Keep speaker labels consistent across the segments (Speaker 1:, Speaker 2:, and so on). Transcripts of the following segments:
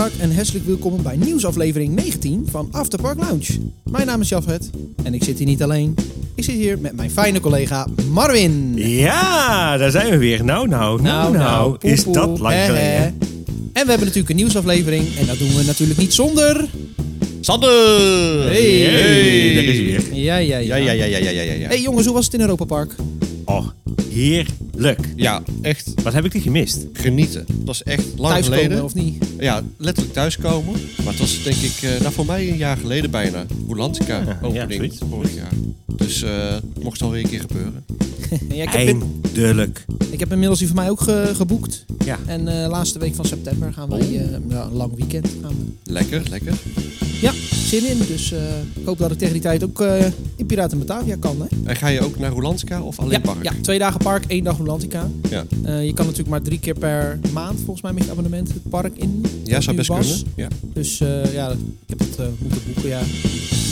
Speaker 1: Goedendag en hartelijk welkom bij nieuwsaflevering 19 van Afterpark Lounge. Mijn naam is Jafet en ik zit hier niet alleen. Ik zit hier met mijn fijne collega Marvin.
Speaker 2: Ja, daar zijn we weer. Nou, nou, nou, nou.
Speaker 1: poe,
Speaker 2: is
Speaker 1: poe,
Speaker 2: dat lang geleden.
Speaker 1: hè. En we hebben natuurlijk een nieuwsaflevering en dat doen we natuurlijk niet zonder...
Speaker 3: Sander!
Speaker 1: Hey.
Speaker 2: Hey, daar is hij weer.
Speaker 1: Ja, ja, ja,
Speaker 3: ja, ja, ja, ja. ja.
Speaker 1: Hey jongens, hoe was het in Europa Park?
Speaker 2: Oh, heerlijk.
Speaker 3: Ja, echt
Speaker 2: Wat heb ik die gemist?
Speaker 3: genieten. Dat was echt lang
Speaker 1: Thuiskomen
Speaker 3: geleden.
Speaker 1: of niet?
Speaker 3: Ja, letterlijk thuiskomen. Maar het was denk ik, eh, nou voor mij een jaar geleden bijna. Rolantica
Speaker 2: Ja, ja,
Speaker 3: opening
Speaker 2: zoiets.
Speaker 3: vorig jaar. Dus eh, het mocht alweer een keer gebeuren.
Speaker 1: Ja, ik, heb in-
Speaker 2: Eindelijk.
Speaker 1: ik heb inmiddels die van mij ook ge- geboekt.
Speaker 2: Ja.
Speaker 1: En eh, laatste week van september gaan wij, eh, ja, een lang weekend gaan we.
Speaker 3: Lekker, lekker.
Speaker 1: Ja, zin in. Dus eh, ik hoop dat ik tegen die tijd ook eh, in Piraten Batavia kan. Hè?
Speaker 3: En ga je ook naar Rolantica of alleen
Speaker 1: Ja,
Speaker 3: park?
Speaker 1: ja, twee dagen park, één dag Rolantica.
Speaker 3: Ja.
Speaker 1: Eh, je kan natuurlijk maar drie keer per maand volgens mij met je abonnement het park in.
Speaker 3: Ja, zou best
Speaker 1: was.
Speaker 3: kunnen. Ja.
Speaker 1: Dus eh, ja, ik heb het moeten boeken. Ja.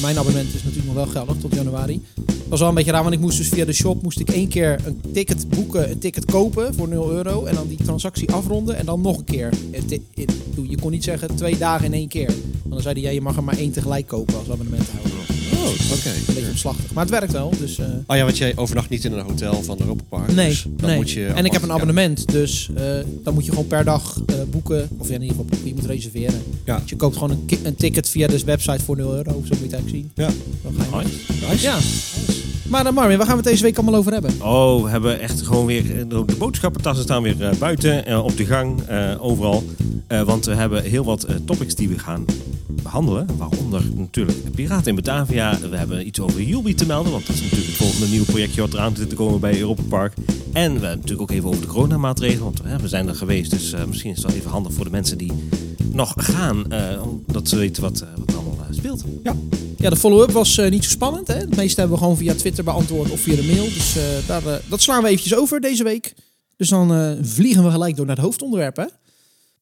Speaker 1: Mijn abonnement is natuurlijk nog wel geldig tot januari. Dat was wel een beetje raar, want ik moest dus via de shop moest ik één keer een ticket boeken, een ticket kopen voor 0 euro. En dan die transactie afronden en dan nog een keer. Je kon niet zeggen twee dagen in één keer. Want dan zei hij, ja, je mag er maar één tegelijk kopen als abonnementhouder.
Speaker 3: Oh, oké.
Speaker 1: Een beetje omslachtig. Maar het werkt wel, dus... eh,
Speaker 3: Oh ja, want jij overnacht niet in een hotel van Europa Park.
Speaker 1: Nee,
Speaker 3: dus dan
Speaker 1: nee.
Speaker 3: moet je
Speaker 1: en ik heb een abonnement, dus eh, dan moet je gewoon per dag eh, boeken. Of ja, in ieder geval boeken, je moet reserveren.
Speaker 3: Ja.
Speaker 1: Dus je koopt gewoon een, een ticket via de website voor 0 euro, zo moet je het eigenlijk zien.
Speaker 3: Ja.
Speaker 1: Dan ga je mee.
Speaker 3: Ja. Nice.
Speaker 1: Maar dan Marvin, waar gaan we het deze week allemaal over hebben?
Speaker 2: Oh, we hebben echt gewoon weer... eh, De boodschappentassen staan weer eh, buiten, eh, op de gang, eh, overal. Eh, want we hebben heel wat eh, topics die we gaan behandelen. Waaronder natuurlijk Piraten in Batavia. We hebben iets over Julbi te melden. Want dat is natuurlijk het volgende nieuwe projectje wat eraan zit te komen bij Europa Park. En we hebben natuurlijk ook even over de coronamaatregelen. Want eh, we zijn er geweest. Dus eh, misschien is wel even handig voor de mensen die nog gaan. eh, dat ze weten wat, eh, wat er allemaal eh, speelt.
Speaker 1: Ja, de follow-up was eh, niet zo spannend. Hè? Het meeste hebben we gewoon via Twitter beantwoord of via de mail. Dus eh, daar, dat slaan we eventjes over deze week. Dus dan eh, vliegen we gelijk door naar het hoofdonderwerp. Hè?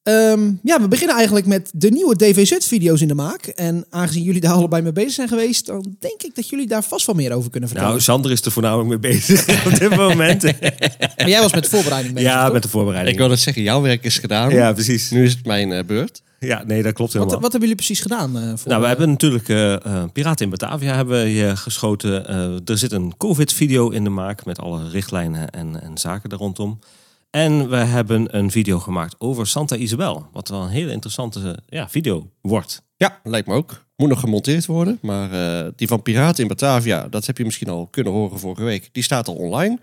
Speaker 1: Ehm, ja, we beginnen eigenlijk met de nieuwe DVZ-video's in de maak. En aangezien jullie daar allebei mee bezig zijn geweest, dan denk ik dat jullie daar vast wel meer over kunnen vertellen.
Speaker 2: Nou, Sander is er voornamelijk mee bezig op dit moment.
Speaker 1: maar jij was met de voorbereiding bezig.
Speaker 2: ja,
Speaker 1: toch?
Speaker 2: met de voorbereiding.
Speaker 3: Ik wil het zeggen, jouw werk is gedaan.
Speaker 2: Ja, precies.
Speaker 3: Nu is het mijn beurt.
Speaker 2: Ja, nee, dat klopt
Speaker 1: wat,
Speaker 2: helemaal.
Speaker 1: wat hebben jullie precies gedaan? eh, voor,
Speaker 2: Nou, we hebben natuurlijk eh eh, Piraten in Batavia hebben we hier geschoten. Eh, er zit een COVID-video in de maak met alle richtlijnen en, en zaken daar rondom. En we hebben een video gemaakt over Santa Isabel. Wat wel een hele interessante ja, video wordt.
Speaker 3: Ja, lijkt me ook. Moet nog gemonteerd worden. Maar eh, die van Piraten in Batavia, dat heb je misschien al kunnen horen vorige week. Die staat al online.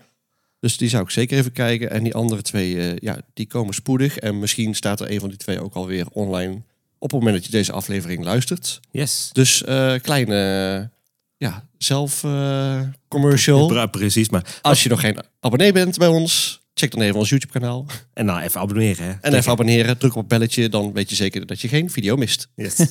Speaker 3: Dus die zou ik zeker even kijken. En die andere twee, eh, ja, die komen spoedig. En misschien staat er een van die twee ook alweer online. Op het moment dat je deze aflevering luistert.
Speaker 2: Yes.
Speaker 3: Dus eh kleine, eh, ja, zelf eh,
Speaker 2: Precies, maar...
Speaker 3: Als je nog geen abonnee bent bij ons, check dan even ons YouTube kanaal.
Speaker 2: En nou, even abonneren. Hè.
Speaker 3: En even abonneren, druk op het belletje. Dan weet je zeker dat je geen video mist.
Speaker 2: Yes.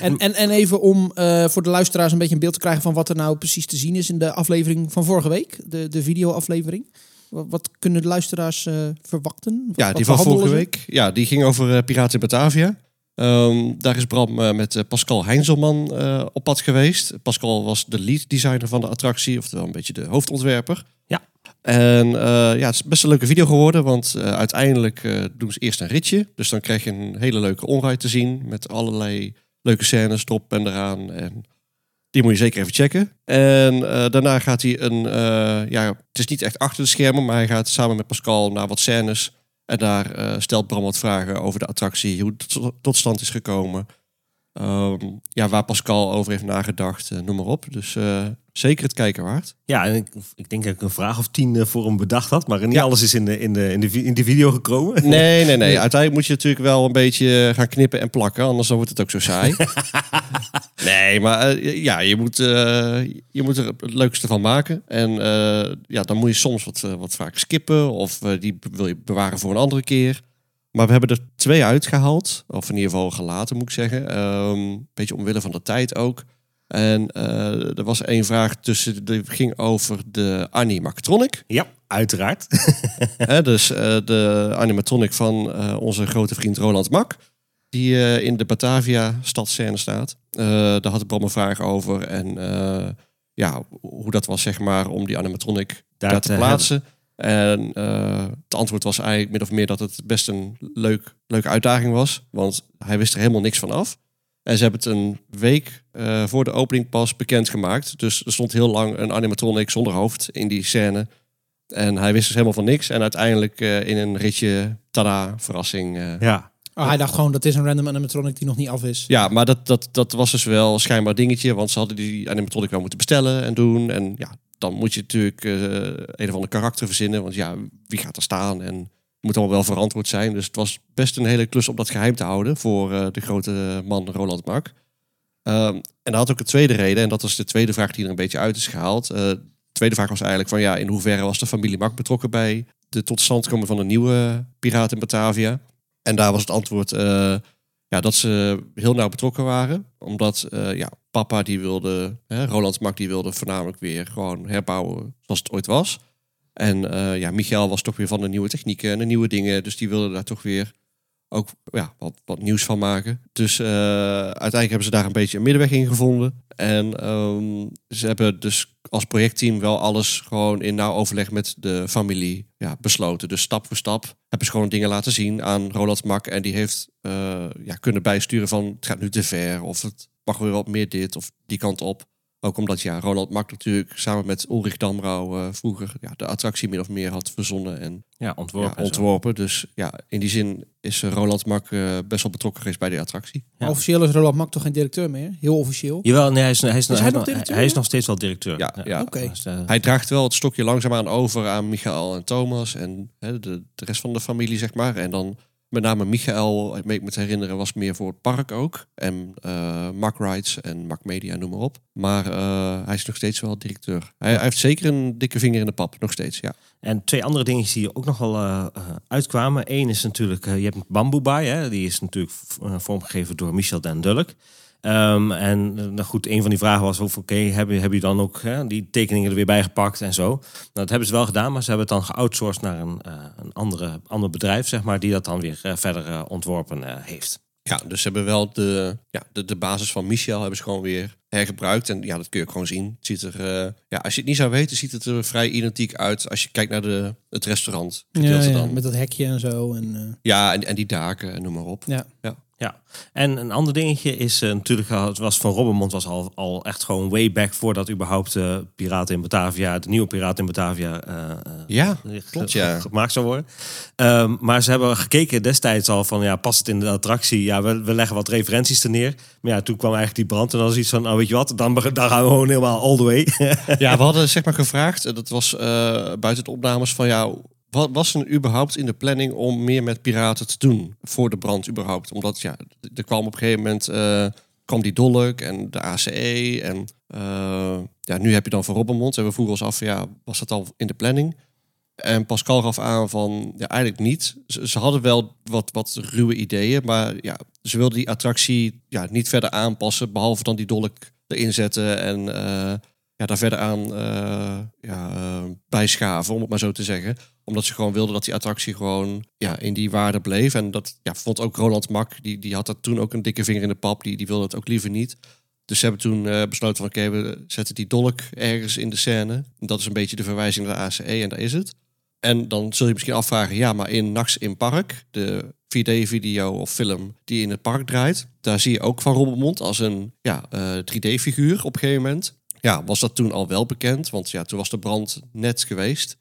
Speaker 1: En, en, en even om eh, voor de luisteraars een beetje een beeld te krijgen van wat er nou precies te zien is in de aflevering van vorige week. De, de videoaflevering. Wat, kunnen de luisteraars eh, verwachten? Wat-
Speaker 3: Ja, die van vorige
Speaker 1: ze?
Speaker 3: week. Ja, die ging over eh, Piraten in Batavia. Ehm, daar is Bram eh, met Pascal Heinzelman eh, op pad geweest. Pascal was de lead designer van de attractie, oftewel een beetje de hoofdontwerper.
Speaker 2: Ja.
Speaker 3: En eh, ja, het is best een leuke video geworden, want eh, uiteindelijk eh, doen ze eerst een ritje. Dus dan krijg je een hele leuke onride te zien met allerlei leuke scènes erop en eraan. En die moet je zeker even checken. En eh, daarna gaat hij een, eh, ja, het is niet echt achter de schermen, maar hij gaat samen met Pascal naar wat scènes. En daar eh, stelt Bram wat vragen over de attractie, hoe het tot- tot stand is gekomen. Ehm, ja, waar Pascal over heeft nagedacht, eh, noem maar op. Dus eh, zeker het kijken waard.
Speaker 2: Ja, en ik, ik denk dat ik een vraag of tien eh, voor hem bedacht had. Maar niet
Speaker 3: Ja.
Speaker 2: alles is in de, in, de, in, de, in die video gekomen.
Speaker 3: Nee, nee, nee. Uiteindelijk moet je natuurlijk wel een beetje gaan knippen en plakken, anders dan wordt het ook zo saai. nee, maar ja, je moet, je moet er het leukste van maken. En ja, dan moet je soms wat, wat vaak skippen of die wil je bewaren voor een andere keer. Maar we hebben er twee uitgehaald, of in ieder geval gelaten moet ik zeggen. Een beetje omwille van de tijd ook. En eh, er was één vraag tussen, die ging over de animatronic.
Speaker 2: Ja, uiteraard.
Speaker 3: Dus eh, de animatronic van eh, onze grote vriend Roland Mak. Die in de Batavia stadscène staat. Daar had ik Bram een vraag over. En ja, hoe dat was zeg maar om die animatronic daar,
Speaker 2: Daar
Speaker 3: te
Speaker 2: te
Speaker 3: plaatsen. En eh, het antwoord was eigenlijk min of meer dat het best een leuk, leuke uitdaging was. Want hij wist er helemaal niks van af. En ze hebben het een week eh, voor de opening pas bekendgemaakt. Dus er stond heel lang een animatronic zonder hoofd in die scène. En hij wist dus helemaal van niks. En uiteindelijk eh, in een ritje, tada, verrassing. eh,
Speaker 2: Ja.
Speaker 1: Oh, hij dacht gewoon dat is een random animatronic die nog niet af is.
Speaker 3: ja, maar dat, dat, dat was dus wel schijnbaar dingetje. Want ze hadden die animatronic wel moeten bestellen en doen. En ja, dan moet je natuurlijk eh, een of ander karakter verzinnen. Want ja, wie gaat er staan? En moet allemaal wel verantwoord zijn. Dus het was best een hele klus om dat geheim te houden voor eh, de grote man Roland Mark. Ehm, en dat had ook een tweede reden. En dat was de tweede vraag die er een beetje uit is gehaald. Eh, de tweede vraag was eigenlijk van ja, in hoeverre was de familie Mark betrokken bij de totstandkoming van een nieuwe piraat in Batavia? En daar was het antwoord ja, dat ze heel nauw betrokken waren. Omdat eh, ja, papa die wilde, hè, Roland Mak die wilde voornamelijk weer gewoon herbouwen zoals het ooit was. En eh, ja, Michael was toch weer van de nieuwe technieken en de nieuwe dingen. Dus die wilde daar toch weer ook ja, wat, wat nieuws van maken. Dus eh, uiteindelijk hebben ze daar een beetje een middenweg in gevonden. En ehm, ze hebben dus als projectteam wel alles gewoon in nauw overleg met de familie ja, besloten. Dus stap voor stap hebben ze gewoon dingen laten zien aan Roland Mak. En die heeft eh, ja, kunnen bijsturen van het gaat nu te ver. Of het mag weer wat meer dit of die kant op. Ook omdat ja, Roland Mak natuurlijk samen met Ulrich Damrau eh, vroeger ja, de attractie min of meer had verzonnen en
Speaker 2: Ja, ontworpen.
Speaker 3: ja,
Speaker 2: en zo.
Speaker 3: ontworpen. Dus ja, in die zin is eh, Roland Mak eh, best wel betrokken geweest bij die attractie.
Speaker 2: Ja.
Speaker 1: Officieel is Roland Mak toch geen directeur meer? Heel officieel.
Speaker 2: Jawel, nee, hij is, hij is,
Speaker 1: hij
Speaker 2: hij,
Speaker 1: nog
Speaker 2: hij-
Speaker 1: directeur,
Speaker 2: hij is
Speaker 1: ja?
Speaker 2: nog steeds wel directeur.
Speaker 3: Ja, ja.
Speaker 1: Oké.
Speaker 3: Hij draagt wel het stokje langzaamaan over aan Michael en Thomas en hè, de, de rest van de familie, zeg maar. En dan met name Michael, ik me te herinneren, was meer voor het park ook. En eh Mark Rides en Mark Media, noem maar op. Maar eh, hij is nog steeds wel directeur. Hij, heeft zeker een dikke vinger in de pap, nog steeds, ja.
Speaker 2: En twee andere dingen die ook nog wel eh, eh, uitkwamen. Eén is natuurlijk, eh, je hebt Bamboe Bay, hè? die is natuurlijk eh, vormgegeven door Michel Den Dulk. Ehm, en eh, nou goed, een van die vragen was of oké, heb, je, heb je dan ook hè, die tekeningen er weer bij gepakt en zo. Nou, dat hebben ze wel gedaan, maar ze hebben het dan geoutsourced naar een, eh, een andere, ander bedrijf, zeg maar, die dat dan weer eh, verder ontworpen eh, heeft.
Speaker 3: Ja, dus ze hebben wel de, ja, de, de basis van Michel hebben ze gewoon weer hergebruikt. En ja, dat kun je ook gewoon zien. Het ziet er, ja, als je het niet zou weten, ziet het er vrij identiek uit als je kijkt naar de, het restaurant.
Speaker 1: Ja,
Speaker 3: gedeelte
Speaker 1: ja,
Speaker 3: dan.
Speaker 1: met dat hekje en zo. En, eh,
Speaker 3: Ja, en, en die daken en noem maar op.
Speaker 1: ja.
Speaker 2: Ja, en een ander dingetje is eh, natuurlijk, al- het was van Robbenmond was al, al echt gewoon way back voordat überhaupt eh Piraten in Batavia, de nieuwe Piraten in Batavia, eh, eh,
Speaker 3: Ja, klopt, ja.
Speaker 2: gemaakt zou worden. Ehm, maar ze hebben gekeken destijds al van, ja, past het in de attractie? Ja, we, we leggen wat referenties er neer. Maar ja, toen kwam eigenlijk die brand en dan was iets van, nou weet je wat, dan, dan gaan we gewoon helemaal all the way.
Speaker 3: Ja, we hadden zeg maar gevraagd, eh, dat was eh, buiten de opnames van ja, wat was er überhaupt in de planning om meer met piraten te doen voor de brand überhaupt? Omdat ja, er kwam op een gegeven moment eh, kwam die Dolk en de ACE en eh, ja, nu heb je dan van Robbenmond en we vroegen ons af, ja, was dat al in de planning? En Pascal gaf aan van, ja, eigenlijk niet. Ze, ze hadden wel wat, wat ruwe ideeën, maar ja, ze wilden die attractie ja, niet verder aanpassen, behalve dan die dolk erin zetten en eh, ja, daar verder aan eh, ja, eh, bijschaven, om het maar zo te zeggen. Omdat ze gewoon wilden dat die attractie gewoon ja, in die waarde bleef. En dat ja, vond ook Roland Mak, die, die had er toen ook een dikke vinger in de pap, die, die wilde het ook liever niet. Dus ze hebben toen eh, besloten van oké, we zetten die dolk ergens in de scène. Dat is een beetje de verwijzing naar de ACE en daar is het. En dan zul je misschien afvragen, ja, maar in Nax in Park, de 4D-video of film die in het park draait, daar zie je ook Van Robbermond als een ja, eh, 3D-figuur op een gegeven moment. Ja, was dat toen al wel bekend, want ja, toen was de brand net geweest.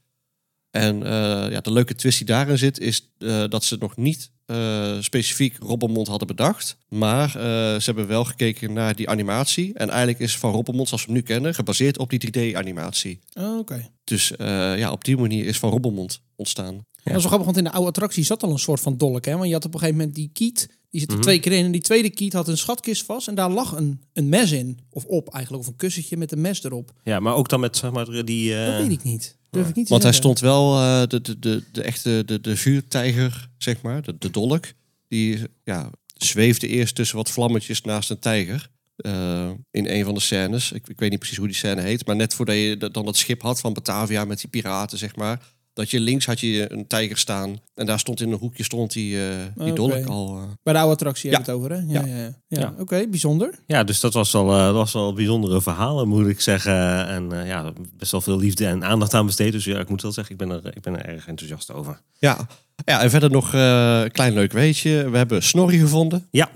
Speaker 3: En eh, ja, de leuke twist die daarin zit, is eh, dat ze nog niet eh, specifiek Robbermond hadden bedacht. Maar eh, ze hebben wel gekeken naar die animatie. En eigenlijk is Van Robbermond, zoals we hem nu kennen, gebaseerd op die 3D-animatie.
Speaker 1: Oh, Oké.
Speaker 3: Dus eh, ja, op die manier is Van Robbermond ontstaan.
Speaker 1: Dat is wel grappig, want in de oude attractie zat al een soort van dolk. Hè? Want je had op een gegeven moment die kiet, die zit er
Speaker 2: Mhm.
Speaker 1: twee keer in. En die tweede kiet had een schatkist vast en daar lag een, een mes in. Of op eigenlijk, of een kussentje met een mes erop.
Speaker 2: ja, maar ook dan met, zeg maar, die... eh,
Speaker 1: Dat weet ik niet. Durf ik niet te
Speaker 3: Want hij stond wel, eh, de, de, de, de echte de, de vuurtijger, zeg maar, de, de dolk. Die ja, zweefde eerst tussen wat vlammetjes naast een tijger. eh, in een van de scènes. Ik, ik weet niet precies hoe die scène heet. Maar net voordat je dan dat schip had van Batavia met die piraten, zeg maar. Dat je links had je een tijger staan. En daar stond in een hoekje stond die, eh die dolk al. eh.
Speaker 1: Bij de oude attractie
Speaker 3: Ja.
Speaker 1: hebben het over, hè? Ja, ja. ja. ja.
Speaker 2: Ja.
Speaker 1: Oké, bijzonder.
Speaker 2: Ja, dus dat was wel, eh, dat was wel bijzondere verhalen, moet ik zeggen. En eh, ja, best wel veel liefde en aandacht aan besteed. Dus ja, ik moet wel zeggen, ik ben er, ik ben er erg enthousiast over.
Speaker 3: Ja. ja, en verder nog eh, een klein leuk weetje. We hebben Snorri gevonden.
Speaker 2: Ja.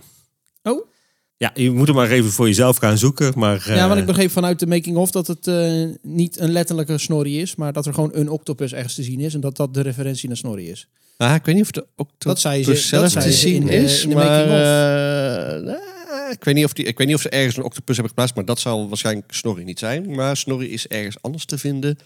Speaker 2: Ja, je moet er maar even voor jezelf gaan zoeken. Maar,
Speaker 1: ja,
Speaker 2: eh,
Speaker 1: want ik begreep vanuit de making-of dat het eh, niet een letterlijke Snorri is, maar dat er gewoon een octopus ergens te zien is en dat dat de referentie naar Snorri is.
Speaker 3: Ah, ik weet niet of de octopus
Speaker 1: Dat zei ze-
Speaker 3: zelf
Speaker 1: dat zei
Speaker 3: te
Speaker 1: ze
Speaker 3: zien
Speaker 1: in
Speaker 3: is.
Speaker 1: in de
Speaker 3: maar
Speaker 1: making-of.
Speaker 3: eh, ik, weet niet of die, ik weet niet of ze ergens een octopus hebben geplaatst. Maar dat zal waarschijnlijk Snorri niet zijn. Maar Snorri is ergens anders te vinden.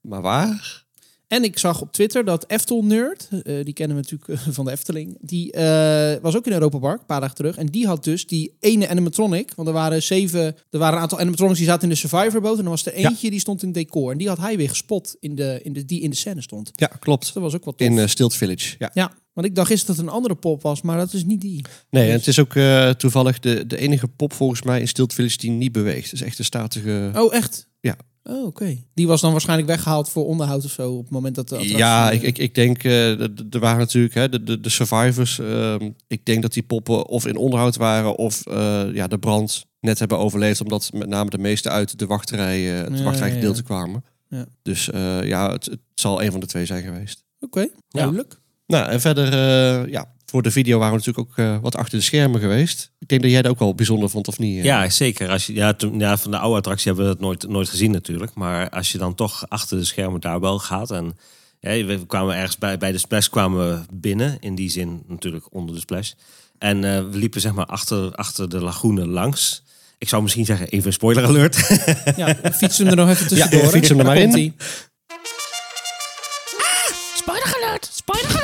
Speaker 3: Maar waar?
Speaker 1: En ik zag op Twitter dat Eftel Nerd, eh, die kennen we natuurlijk eh, van de Efteling, die eh, was ook in Europa Park een paar dagen terug. En die had dus die ene animatronic, want er waren zeven, er waren een aantal animatronics die zaten in de Survivor boot. En er was er
Speaker 3: Ja.
Speaker 1: eentje die stond in het decor. En die had hij weer gespot in de, in de, die in de scène stond.
Speaker 3: Ja,
Speaker 1: Dus
Speaker 3: klopt.
Speaker 1: dat was ook wat tof.
Speaker 3: In Stilt Village. Ja.
Speaker 1: Ja, want ik dacht eerst dat het een andere pop was, maar dat is niet die.
Speaker 3: Nee, en het is ook toevallig de, de enige pop volgens mij in Stilt Village die niet beweegt. Het is echt een statige...
Speaker 1: Oh, echt?
Speaker 3: Ja.
Speaker 1: Oh, oké. Die was dan waarschijnlijk weggehaald voor onderhoud of zo op het moment dat de attractie...
Speaker 3: Ja,
Speaker 1: eh,
Speaker 3: ik, ik, ik denk, eh, de- de- er waren natuurlijk hè, de, de, de survivors. ehm, ik denk dat die poppen of in onderhoud waren of eh, ja, de brand net hebben overleefd. Omdat met name de meeste uit de wachtrij, eh, het
Speaker 1: Ja,
Speaker 3: wachtrijgedeelte
Speaker 1: ja,
Speaker 3: kwamen.
Speaker 1: Ja.
Speaker 3: Dus eh, ja, het, het zal een van de twee zijn geweest.
Speaker 1: Oké, duidelijk.
Speaker 3: Nou, en verder, eh, ja, voor de video waren we natuurlijk ook eh, wat achter de schermen geweest. Ik denk dat jij dat ook wel bijzonder vond, of niet? eh?
Speaker 2: Ja, zeker. Als je, ja, toen, ja, van de oude attractie hebben we dat nooit, nooit gezien natuurlijk. Maar als je dan toch achter de schermen daar wel gaat. En ja, we kwamen ergens bij, bij de splash kwamen we binnen. In die zin natuurlijk onder de splash. En eh, we liepen zeg maar achter, achter de lagoene langs. Ik zou misschien zeggen, even een spoiler alert.
Speaker 1: Ja, fiets hem er nog even tussendoor.
Speaker 3: Ja, fiets hem er maar in.
Speaker 1: komt-ie.
Speaker 4: Spoilergeluid, spoilergeluid.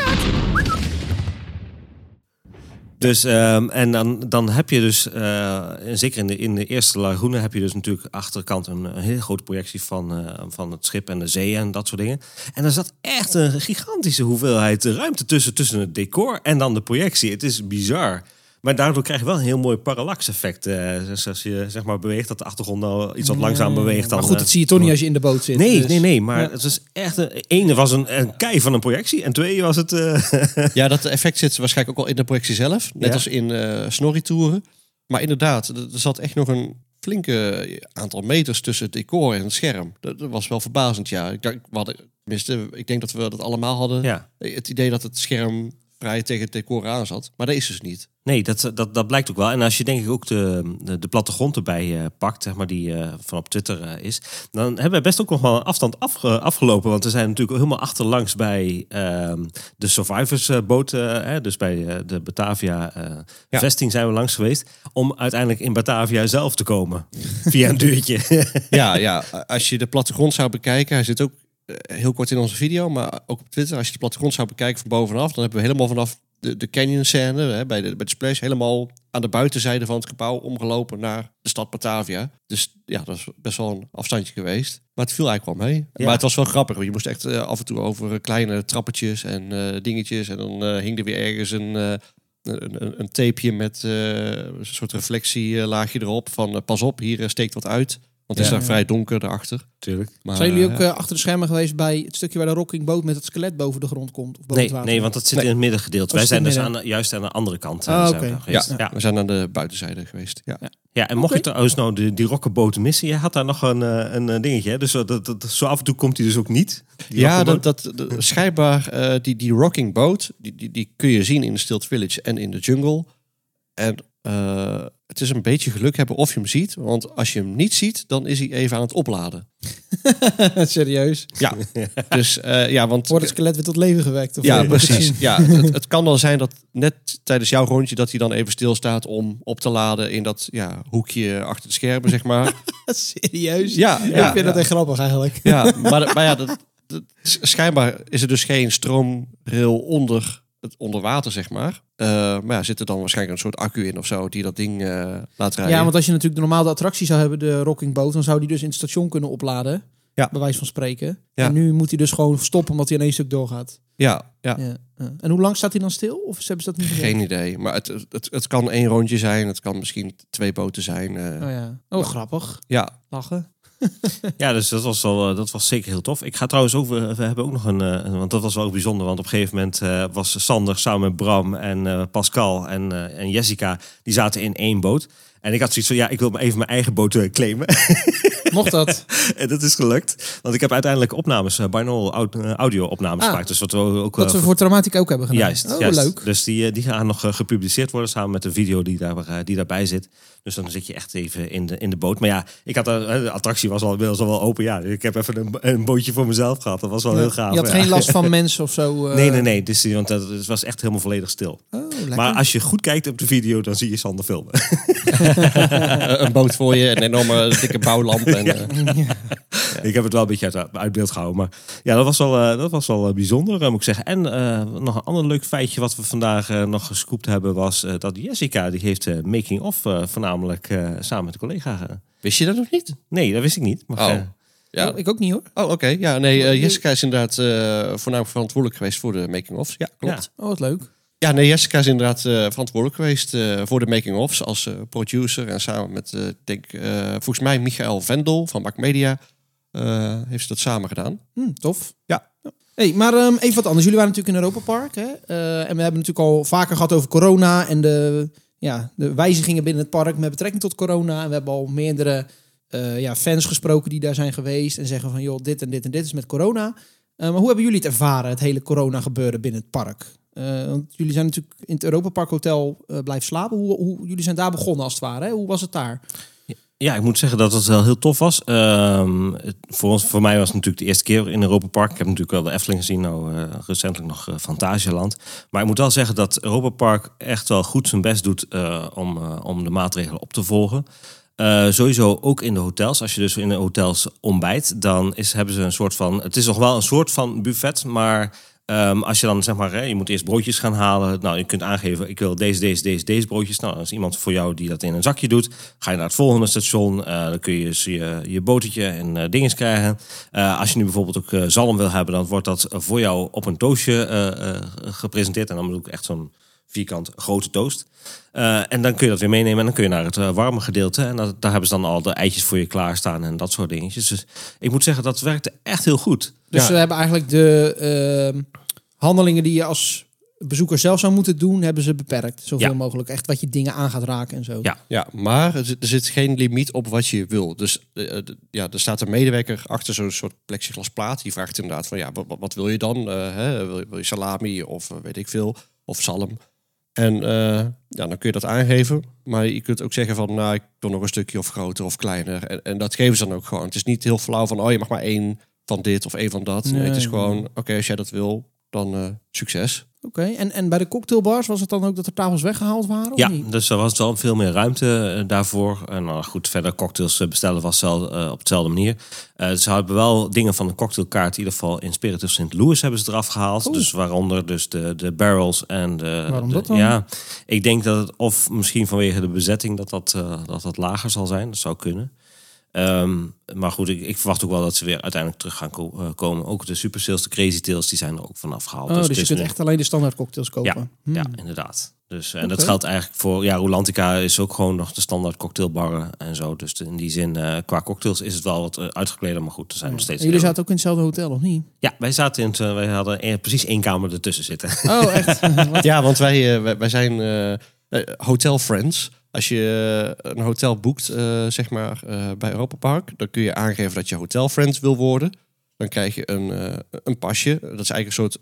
Speaker 2: Dus, ehm, en dan, dan heb je dus, en zeker in de, in de eerste lagoene, heb je dus natuurlijk achterkant een, een hele grote projectie van, eh, van het schip en de zee en dat soort dingen. En er zat echt een gigantische hoeveelheid ruimte tussen, tussen het decor en dan de projectie. Het is bizar. Maar daardoor krijg je wel een heel mooi parallax-effect. eh, dus als je zeg maar beweegt, dat de achtergrond nou iets wat langzaam beweegt. Dan,
Speaker 1: Maar goed,
Speaker 2: eh,
Speaker 1: dat zie je toch niet als je in de boot zit.
Speaker 2: Nee,
Speaker 1: dus-
Speaker 2: nee, nee. Maar
Speaker 1: Ja.
Speaker 2: het is echt... Een, ene was een, een kei van een projectie. En twee was het... eh,
Speaker 3: Ja, dat effect zit waarschijnlijk ook al in de projectie zelf. Net
Speaker 2: Ja.
Speaker 3: als in eh Snorri-toeren. Maar inderdaad, er er zat echt nog een flinke aantal meters tussen het decor en het scherm. Dat, dat was wel verbazend, ja. Ik, dacht, we hadden, tenminste, ik denk dat we dat allemaal hadden.
Speaker 2: ja.
Speaker 3: Het idee dat het scherm vrij tegen het decor aan zat. Maar dat is dus niet.
Speaker 2: Nee, dat, dat, dat blijkt ook wel. En als je denk ik ook de, de, de plattegrond erbij eh, pakt, zeg maar, die eh, van op Twitter eh, is, dan hebben we best ook nog wel een afstand afge- afgelopen. Want we zijn natuurlijk helemaal achterlangs bij ehm, de Survivors boot, hè, dus bij de Batavia
Speaker 3: Ja.
Speaker 2: vesting zijn we langs geweest, om uiteindelijk in Batavia zelf te komen. Via een deurtje.
Speaker 3: Ja, ja, als je de plattegrond zou bekijken, hij zit ook heel kort in onze video, maar ook op Twitter, als je de plattegrond zou bekijken van bovenaf, dan hebben we helemaal vanaf de, de canyon scène hè, bij, de, bij de splash helemaal aan de buitenzijde van het gebouw omgelopen naar de stad Batavia. Dus ja, dat is best wel een afstandje geweest. Maar het viel eigenlijk wel mee.
Speaker 2: Ja.
Speaker 3: Maar het was wel grappig. want Je moest echt eh, af en toe over eh, kleine trappetjes en eh, dingetjes. En dan eh, hing er weer ergens een, eh, een, een, een tapeje met eh, een soort reflectielaagje erop. Van eh, pas op, hier eh, steekt wat uit. Want het is daar vrij donker daarachter.
Speaker 2: Tuurlijk.
Speaker 3: Maar,
Speaker 1: Zijn jullie ook
Speaker 3: eh,
Speaker 1: eh, achter de schermen geweest bij het stukje waar de rocking boot met het skelet boven de grond komt? Of boven
Speaker 2: Nee,
Speaker 1: het water?
Speaker 2: nee, want dat zit
Speaker 3: Nee.
Speaker 2: in het middengedeelte.
Speaker 1: Oh,
Speaker 2: Wij zijn dus aan, de- juist aan de andere kant. eh,
Speaker 1: Ah,
Speaker 2: zijn we
Speaker 3: ja,
Speaker 2: ja.
Speaker 3: we zijn aan de buitenzijde geweest. Ja.
Speaker 2: Ja, en mocht je trouwens nou die, die rokkenboten missen, je had daar nog een, een, dingetje. Hè? Dus zo, dat, dat, zo af en toe komt hij dus ook niet.
Speaker 3: Ja, dat, dat, dat- schijnbaar eh, die, die rocking boat, die, die, die kun je zien in de Stilt Village en in de jungle. En eh, het is een beetje geluk hebben of je hem ziet. Want als je hem niet ziet, dan is hij even aan het opladen.
Speaker 1: Serieus?
Speaker 3: Ja, dus eh, ja, want...
Speaker 1: Wordt het skelet weer tot leven gewekt? Of
Speaker 3: ja, precies. Ja, het, het kan wel zijn dat net tijdens jouw rondje dat hij dan even stilstaat om op te laden in dat ja, hoekje achter de schermen, zeg maar.
Speaker 1: Serieus?
Speaker 3: Ja,
Speaker 1: ik
Speaker 3: ja,
Speaker 1: vind dat
Speaker 3: ja.
Speaker 1: echt grappig eigenlijk.
Speaker 3: Ja, maar, maar ja, dat, dat- schijnbaar is er dus geen stroomrail onder het onder water, zeg maar. Eh, maar ja, zit er dan waarschijnlijk een soort accu in of zo die dat ding eh, laat rijden.
Speaker 1: Ja, want als je natuurlijk de normale attractie zou hebben, de rocking boot, dan zou die dus in het station kunnen opladen.
Speaker 3: Ja.
Speaker 1: Bij wijze van spreken.
Speaker 3: Ja.
Speaker 1: En nu moet hij dus gewoon stoppen omdat hij in één stuk doorgaat.
Speaker 3: ja, ja.
Speaker 1: Ja. En hoe lang staat hij dan stil? Of hebben ze dat niet?
Speaker 3: Geen idee. Maar het, het, het kan één rondje zijn. Het kan misschien twee boten zijn. eh,
Speaker 1: Oh ja. Oh, grappig.
Speaker 3: Ja,
Speaker 1: Lachen.
Speaker 2: Ja, dus dat was, wel, eh, dat was zeker heel tof. Ik ga trouwens ook, we hebben ook nog een, eh, want dat was wel ook bijzonder, want op een gegeven moment eh, was Sander samen met Bram en Pascal en, en Jessica, die zaten in één boot. En ik had zoiets van, ja, ik wil even mijn eigen boot eh, claimen.
Speaker 1: Mocht dat?
Speaker 2: en dat is gelukt. Want ik heb uiteindelijk opnames, uh, binaural aud- eh, audio opnames
Speaker 1: Ah.
Speaker 2: gemaakt. Dus wat we ook...
Speaker 1: Wat
Speaker 2: eh,
Speaker 1: we voor Traumatic ook hebben gedaan.
Speaker 2: Juist,
Speaker 1: Oh,
Speaker 2: juist.
Speaker 1: leuk.
Speaker 2: Dus die, eh, die gaan nog eh, gepubliceerd worden samen met de video die, daar, eh, die daarbij zit. Dus dan zit je echt even in de, in de boot. Maar ja, ik had eh, de attractie was al, was al wel open. Ja, ik heb even een, een bootje voor mezelf gehad. Dat was wel heel gaaf.
Speaker 1: Je had
Speaker 2: ja.
Speaker 1: geen last van mensen of zo? eh?
Speaker 2: Nee, nee, nee. Dus, want dat, het was echt helemaal volledig stil.
Speaker 1: Oh.
Speaker 2: Maar als je goed kijkt op de video, dan zie je Sander filmen.
Speaker 3: Eh, een boot voor je, een enorme dikke bouwlamp. En, eh,
Speaker 2: Ik heb het wel een beetje uit, uit beeld gehouden. Maar ja, dat was wel, eh, dat was wel bijzonder, moet ik zeggen. En eh, nog een ander leuk feitje wat we vandaag nog gescoopt hebben... was eh, dat Jessica, die heeft eh, making-of eh, voornamelijk eh, samen met een collega...
Speaker 3: wist je dat nog niet?
Speaker 2: Nee, dat wist ik niet. Maar,
Speaker 3: Oh.
Speaker 2: eh,
Speaker 3: Ja.
Speaker 1: Oh, ik ook niet hoor.
Speaker 3: Oh, oké. Ja, nee, Jessica is inderdaad eh, voornamelijk verantwoordelijk geweest voor de making-ofs. Ja, klopt.
Speaker 2: Ja.
Speaker 1: Oh, wat leuk.
Speaker 3: Ja, nee, Jessica is inderdaad eh, verantwoordelijk geweest eh, voor de making-ofs als eh, producer. En samen met, denk, volgens mij Michael Vendel van Mac Media heeft ze dat samen gedaan.
Speaker 1: Hm, tof.
Speaker 3: Ja.
Speaker 1: Hey, maar ehm, even wat anders. Jullie waren natuurlijk in Europa Park. Hè? En we hebben natuurlijk al vaker gehad over corona en de, ja, de wijzigingen binnen het park met betrekking tot corona. En we hebben al meerdere ja, fans gesproken die daar zijn geweest en zeggen van joh, dit en dit en dit is met corona. Maar hoe hebben jullie het ervaren, het hele corona gebeuren binnen het park? Eh, want jullie zijn natuurlijk in het Europa Park Hotel eh, blijven slapen. Hoe, hoe, jullie zijn daar begonnen als het ware. Hè? Hoe was het daar?
Speaker 2: Ja, ik moet zeggen dat het wel heel tof was. Ehm, voor, ons, voor mij was het natuurlijk de eerste keer in Europa Park. Ik heb natuurlijk wel de Efteling gezien, nou eh, recentelijk nog eh, Fantasialand. Maar ik moet wel zeggen dat Europa Park echt wel goed zijn best doet om, om de maatregelen op te volgen. Sowieso ook in de hotels. Als je dus in de hotels ontbijt, dan is, hebben ze een soort van... Het is nog wel een soort van buffet, maar... Ehm, als je dan zeg maar, hè, je moet eerst broodjes gaan halen. Nou, je kunt aangeven, ik wil deze, deze, deze, deze broodjes. Nou, is iemand voor jou die dat in een zakje doet. Ga je naar het volgende station. eh, dan kun je dus je, je botertje en eh dinges krijgen. Eh, als je nu bijvoorbeeld ook zalm wil hebben, dan wordt dat voor jou op een toastje eh, gepresenteerd. En dan bedoel ik echt zo'n vierkant grote toast. En dan kun je dat weer meenemen en dan kun je naar het warme gedeelte. En dat, daar hebben ze dan al de eitjes voor je klaarstaan en dat soort dingetjes. Dus ik moet zeggen, dat werkte echt heel goed.
Speaker 1: Dus
Speaker 3: Ja.
Speaker 1: ze hebben eigenlijk de ehm, handelingen die je als bezoeker zelf zou moeten doen, hebben ze beperkt. Zoveel
Speaker 2: Ja.
Speaker 1: mogelijk. Echt wat je dingen aan gaat raken en zo.
Speaker 2: Ja.
Speaker 3: Ja, maar er zit, er zit geen limiet op wat je wil. Dus eh, eh, ja, er staat een medewerker achter zo'n soort plexiglasplaat. Die vraagt inderdaad van, ja, wat, wil je dan? Eh, hè? Wil, je- wil je salami of weet ik veel, of zalm? En eh, ja, dan kun je dat aangeven. Maar je kunt ook zeggen van, nou, ik wil nog een stukje of groter of kleiner. En, en dat geven ze dan ook gewoon. Het is niet heel flauw van, oh, je mag maar één van dit of één van dat. Nee,
Speaker 1: Nee,
Speaker 3: het is
Speaker 1: nee.
Speaker 3: gewoon, oké, als jij dat wil, dan eh, succes.
Speaker 1: Oké, en, en bij de cocktailbars was het dan ook dat er tafels weggehaald waren? Of
Speaker 2: Ja, dus er was wel veel meer ruimte eh, daarvoor. En nou goed, verder cocktails eh, bestellen was eh, op dezelfde manier. Ze hebben wel dingen van de cocktailkaart, in ieder geval in Spirit of St. Louis hebben ze eraf gehaald. Dus waaronder dus de, de barrels en de...
Speaker 1: Waarom
Speaker 2: de-
Speaker 1: dat dan?
Speaker 2: Ja, ik denk dat het of misschien vanwege de bezetting dat dat, dat, dat lager zal zijn. Dat zou kunnen. Ehm, maar goed, ik, ik verwacht ook wel dat ze weer uiteindelijk terug gaan ko- eh, komen. Ook de super sales, de crazy tails, die zijn er ook vanaf gehaald.
Speaker 1: Oh, dus,
Speaker 2: het
Speaker 1: je kunt
Speaker 2: nu-
Speaker 1: echt alleen de standaard cocktails kopen. Hmm.
Speaker 2: ja, inderdaad. Dus, en dat geldt eigenlijk voor... Ja, Rolantica is ook gewoon nog de standaard cocktailbarren en zo. Dus in die zin, eh, qua cocktails is het wel wat eh, uitgekleder. Maar goed, er zijn nog
Speaker 1: En
Speaker 2: steeds...
Speaker 1: jullie
Speaker 2: heel-
Speaker 1: zaten ook in hetzelfde hotel, of niet?
Speaker 2: Ja, wij zaten in het... eh, wij hadden eh, precies één kamer ertussen zitten.
Speaker 1: Oh, echt?
Speaker 3: Ja, want wij, eh, wij, wij zijn eh, eh, hotel friends. Als je een hotel boekt, eh, zeg maar, eh, bij Europa Park, dan kun je aangeven dat je hotel friends wil worden. Dan krijg je een, eh, een pasje. Dat is eigenlijk een soort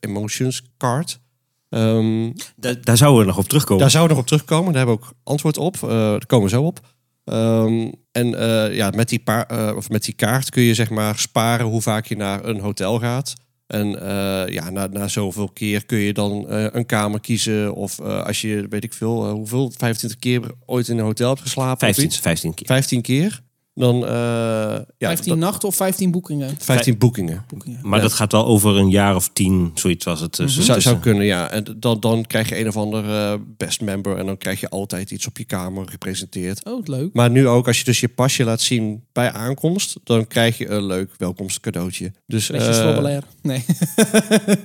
Speaker 3: emotions card. Ehm,
Speaker 2: Da- daar zouden we nog op terugkomen.
Speaker 3: daar zouden we nog op terugkomen. Daar hebben we ook antwoord op. Daar komen we zo op. Ehm, en ja, met die, pa- eh, of met die kaart kun je zeg maar sparen hoe vaak je naar een hotel gaat. En eh, ja, na, na zoveel keer kun je dan eh, een kamer kiezen. Of eh, als je, weet ik veel, hoeveel, 25 keer ooit in een hotel hebt geslapen
Speaker 2: 15,
Speaker 3: of iets.
Speaker 2: 15 keer.
Speaker 3: 15 keer. Dan, eh ja,
Speaker 1: 15
Speaker 3: dat-
Speaker 1: nachten of 15 boekingen?
Speaker 3: 15 boekingen.
Speaker 1: boekingen.
Speaker 2: Maar
Speaker 3: Ja.
Speaker 2: dat gaat wel over een jaar of tien, zoiets was het. Dus,
Speaker 3: Zou, zou kunnen, ja. En dan, dan krijg je een of ander eh, best member. En dan krijg je altijd iets op je kamer gepresenteerd.
Speaker 1: Oh, leuk.
Speaker 3: Maar nu ook, als je dus je pasje laat zien bij aankomst, dan krijg je een leuk welkomstcadeautje. Dus, eh,
Speaker 1: Schrobbelair. Nee.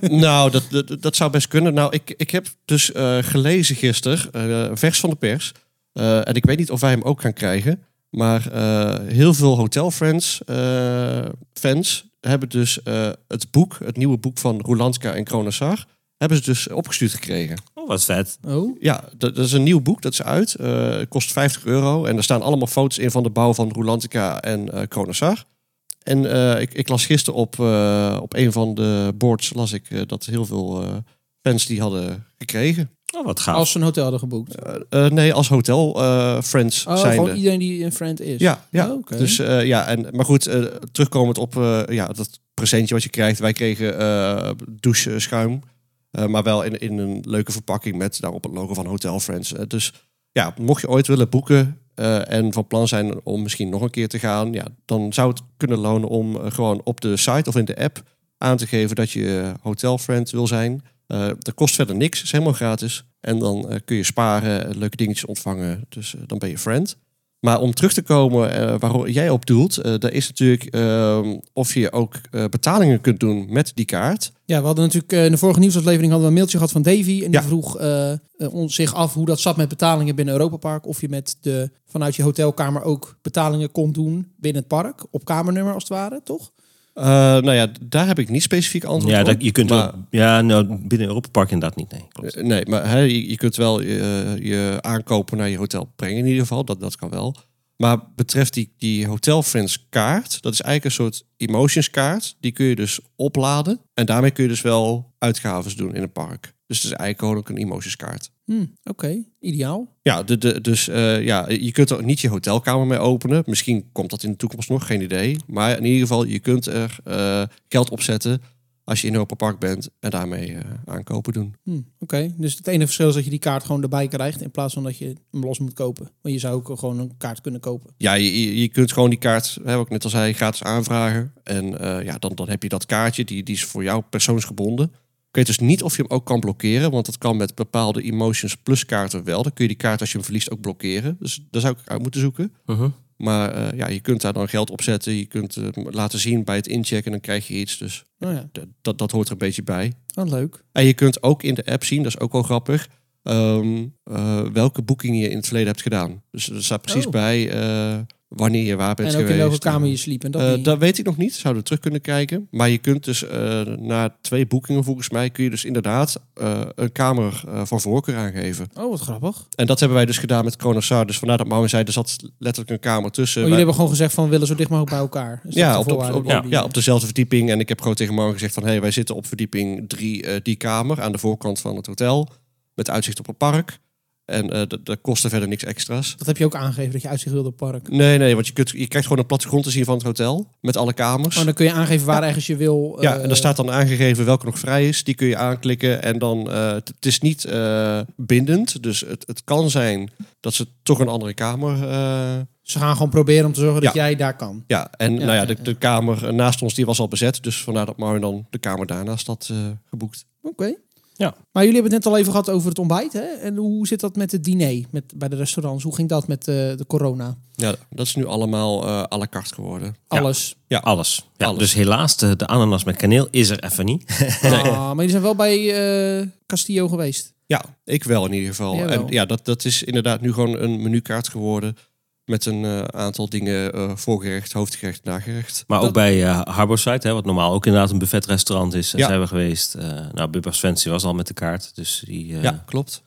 Speaker 3: nou, dat, dat, dat zou best kunnen. Nou, ik, ik heb dus eh, gelezen gisteren, eh, vers van de pers. eh, en ik weet niet of wij hem ook gaan krijgen. Maar eh, heel veel Hotel Friends eh, fans hebben dus eh, het boek, het nieuwe boek van Rolandska en Kronasar, hebben ze dus opgestuurd gekregen.
Speaker 2: Oh, wat vet.
Speaker 1: Oh,
Speaker 3: Ja, dat, dat is een nieuw boek, dat is uit. Eh, het kost 50 euro. En er staan allemaal foto's in van de bouw van Rolantica en eh Kronasar. En eh, ik, ik las gisteren op, eh, op een van de boards las ik, dat heel veel eh, fans die hadden gekregen.
Speaker 2: Oh, wat gaaf.
Speaker 1: als ze een hotel hadden geboekt.
Speaker 3: Eh, eh, nee, als hotel eh, friends
Speaker 1: Oh,
Speaker 3: zijnde.
Speaker 1: gewoon iedereen die een friend is.
Speaker 3: Ja, ja.
Speaker 1: Oh.
Speaker 3: Dus ja, en, maar goed, terugkomend op ja, dat presentje wat je krijgt. Wij kregen douche schuim, eh, maar wel in, in een leuke verpakking met daarop het logo van Hotel Friends. Dus ja, mocht je ooit willen boeken en van plan zijn om misschien nog een keer te gaan, ja, dan zou het kunnen lonen om gewoon op de site of in de app aan te geven dat je eh, Hotel Friend wil zijn. Eh dat kost verder niks, is helemaal gratis. En dan eh, kun je sparen, leuke dingetjes ontvangen. Dus eh, dan ben je friend. Maar om terug te komen waar jij op doelt, daar is natuurlijk ehm, of je ook betalingen kunt doen met die kaart.
Speaker 1: Ja, we hadden natuurlijk in de vorige nieuwsaflevering hadden we een mailtje gehad van Davy. En die
Speaker 3: Ja.
Speaker 1: vroeg ons zich af hoe dat zat met betalingen binnen Europa Park. Of je met de, vanuit je hotelkamer ook betalingen kon doen binnen het park. Op kamernummer als het ware, toch?
Speaker 3: Eh, nou ja, daar heb ik niet specifiek antwoord
Speaker 2: Ja,
Speaker 3: op.
Speaker 2: dat, je kunt
Speaker 3: maar,
Speaker 2: ook, ja, nou, binnen Europa Park inderdaad niet. Nee, klopt.
Speaker 3: eh, Nee, maar hè, je, je kunt wel je, je aankopen naar je hotel brengen in ieder geval. Dat, dat kan wel. Maar betreft die, die Hotel Friends kaart, dat is eigenlijk een soort emotions kaart. Die kun je dus opladen. En daarmee kun je dus wel uitgaves doen in een park. Dus het is eigenlijk ook een emotions kaart.
Speaker 1: Hm, Oké, ideaal.
Speaker 3: Ja, de, de, dus eh, ja, je kunt er niet je hotelkamer mee openen. Misschien komt dat in de toekomst nog, geen idee. Maar in ieder geval, je kunt er eh, geld opzetten als je in Europa Park bent en daarmee eh, aankopen doen.
Speaker 1: Hm, Oké, dus het enige verschil is dat je die kaart gewoon erbij krijgt. In plaats van dat je hem los moet kopen. Want je zou ook gewoon een kaart kunnen kopen.
Speaker 3: Ja, je, je- kunt gewoon die kaart, hè, wat ik net al zei, gratis aanvragen. En ja, dan, dan heb je dat kaartje, die, die is voor jou persoonsgebonden. Ik weet dus niet of je hem ook kan blokkeren, want dat kan met bepaalde Emotions Plus kaarten wel. Dan kun je die kaart als je hem verliest ook blokkeren. Dus daar zou ik uit moeten zoeken.
Speaker 2: Mhm.
Speaker 3: Maar eh, ja, je kunt daar dan geld op zetten. Je kunt het laten zien bij het inchecken en dan krijg je iets. Dus
Speaker 1: Oh ja,
Speaker 3: dat, dat hoort er een beetje bij.
Speaker 1: oh, leuk.
Speaker 3: En je kunt ook in de app zien, dat is ook wel grappig, ehm, eh, welke boekingen je in het verleden hebt gedaan. Dus er staat precies
Speaker 1: Oh.
Speaker 3: bij eh, wanneer je waar bent
Speaker 1: En ook
Speaker 3: geweest.
Speaker 1: in welke kamer je sliep. En dat
Speaker 3: Eh, dat weet ik nog niet. Zouden we terug kunnen kijken. Maar je kunt dus eh, na twee boekingen volgens mij... kun je dus inderdaad eh, een kamer van voorkeur aangeven.
Speaker 1: Oh, wat grappig.
Speaker 3: En dat hebben wij dus gedaan met Kronasar. Dus vandaar dat Marvin zei, er zat letterlijk een kamer tussen.
Speaker 1: Oh, jullie hebben gewoon gezegd van we willen zo dicht mogelijk bij elkaar. Is
Speaker 3: Ja, op, op, ja, op dezelfde verdieping. En ik heb gewoon tegen Marvin gezegd van... hey, wij zitten op verdieping drie, die kamer aan de voorkant van het hotel. Met uitzicht op een park. En eh dat kostte verder niks extra's.
Speaker 1: Dat heb je ook aangegeven dat je uitzicht wilde op het park.
Speaker 3: Nee, nee, want je, kunt, je krijgt gewoon een plattegrond te zien van het hotel. Met alle kamers.
Speaker 1: Oh, dan kun je aangeven waar ergens je wil.
Speaker 3: Ja,
Speaker 1: eh,
Speaker 3: en daar staat dan aangegeven welke nog vrij is. Die kun je aanklikken en dan... eh, het is niet bindend. Dus het, het kan zijn dat ze toch een andere kamer...
Speaker 1: Ze gaan gewoon proberen om te zorgen dat
Speaker 3: Ja.
Speaker 1: jij daar kan.
Speaker 3: ja, en
Speaker 1: Ja,
Speaker 3: nou ja,
Speaker 1: ja,
Speaker 3: de,
Speaker 1: ja.
Speaker 3: de kamer naast ons die was al bezet. Dus vandaar dat Marvin dan de kamer daarnaast had geboekt.
Speaker 1: Oké.
Speaker 2: Ja.
Speaker 1: Maar jullie hebben het net al even gehad over het ontbijt. Hè? En hoe zit dat met het diner met, bij de restaurants? Hoe ging dat met eh, de corona?
Speaker 3: Ja, dat is nu allemaal eh à la carte geworden.
Speaker 1: Alles.
Speaker 3: Ja,
Speaker 2: Alles. Ja,
Speaker 3: Alles.
Speaker 2: Dus helaas, de, de ananas met kaneel is er even niet.
Speaker 1: Ah, maar jullie zijn wel bij eh, Castillo geweest.
Speaker 3: Ja, ik wel in ieder geval.
Speaker 1: Jawel.
Speaker 3: En ja, dat, dat is inderdaad nu gewoon een menukaart geworden. Met een eh, aantal dingen, eh, voorgerecht, hoofdgerecht, nagerecht.
Speaker 2: Maar
Speaker 1: Dat-
Speaker 2: ook bij Harborside, hè, wat normaal ook inderdaad een buffetrestaurant is,
Speaker 3: Ja.
Speaker 2: zijn we geweest. Nou, Bubbers Fancy was al met de kaart. Dus die,
Speaker 3: ja, klopt.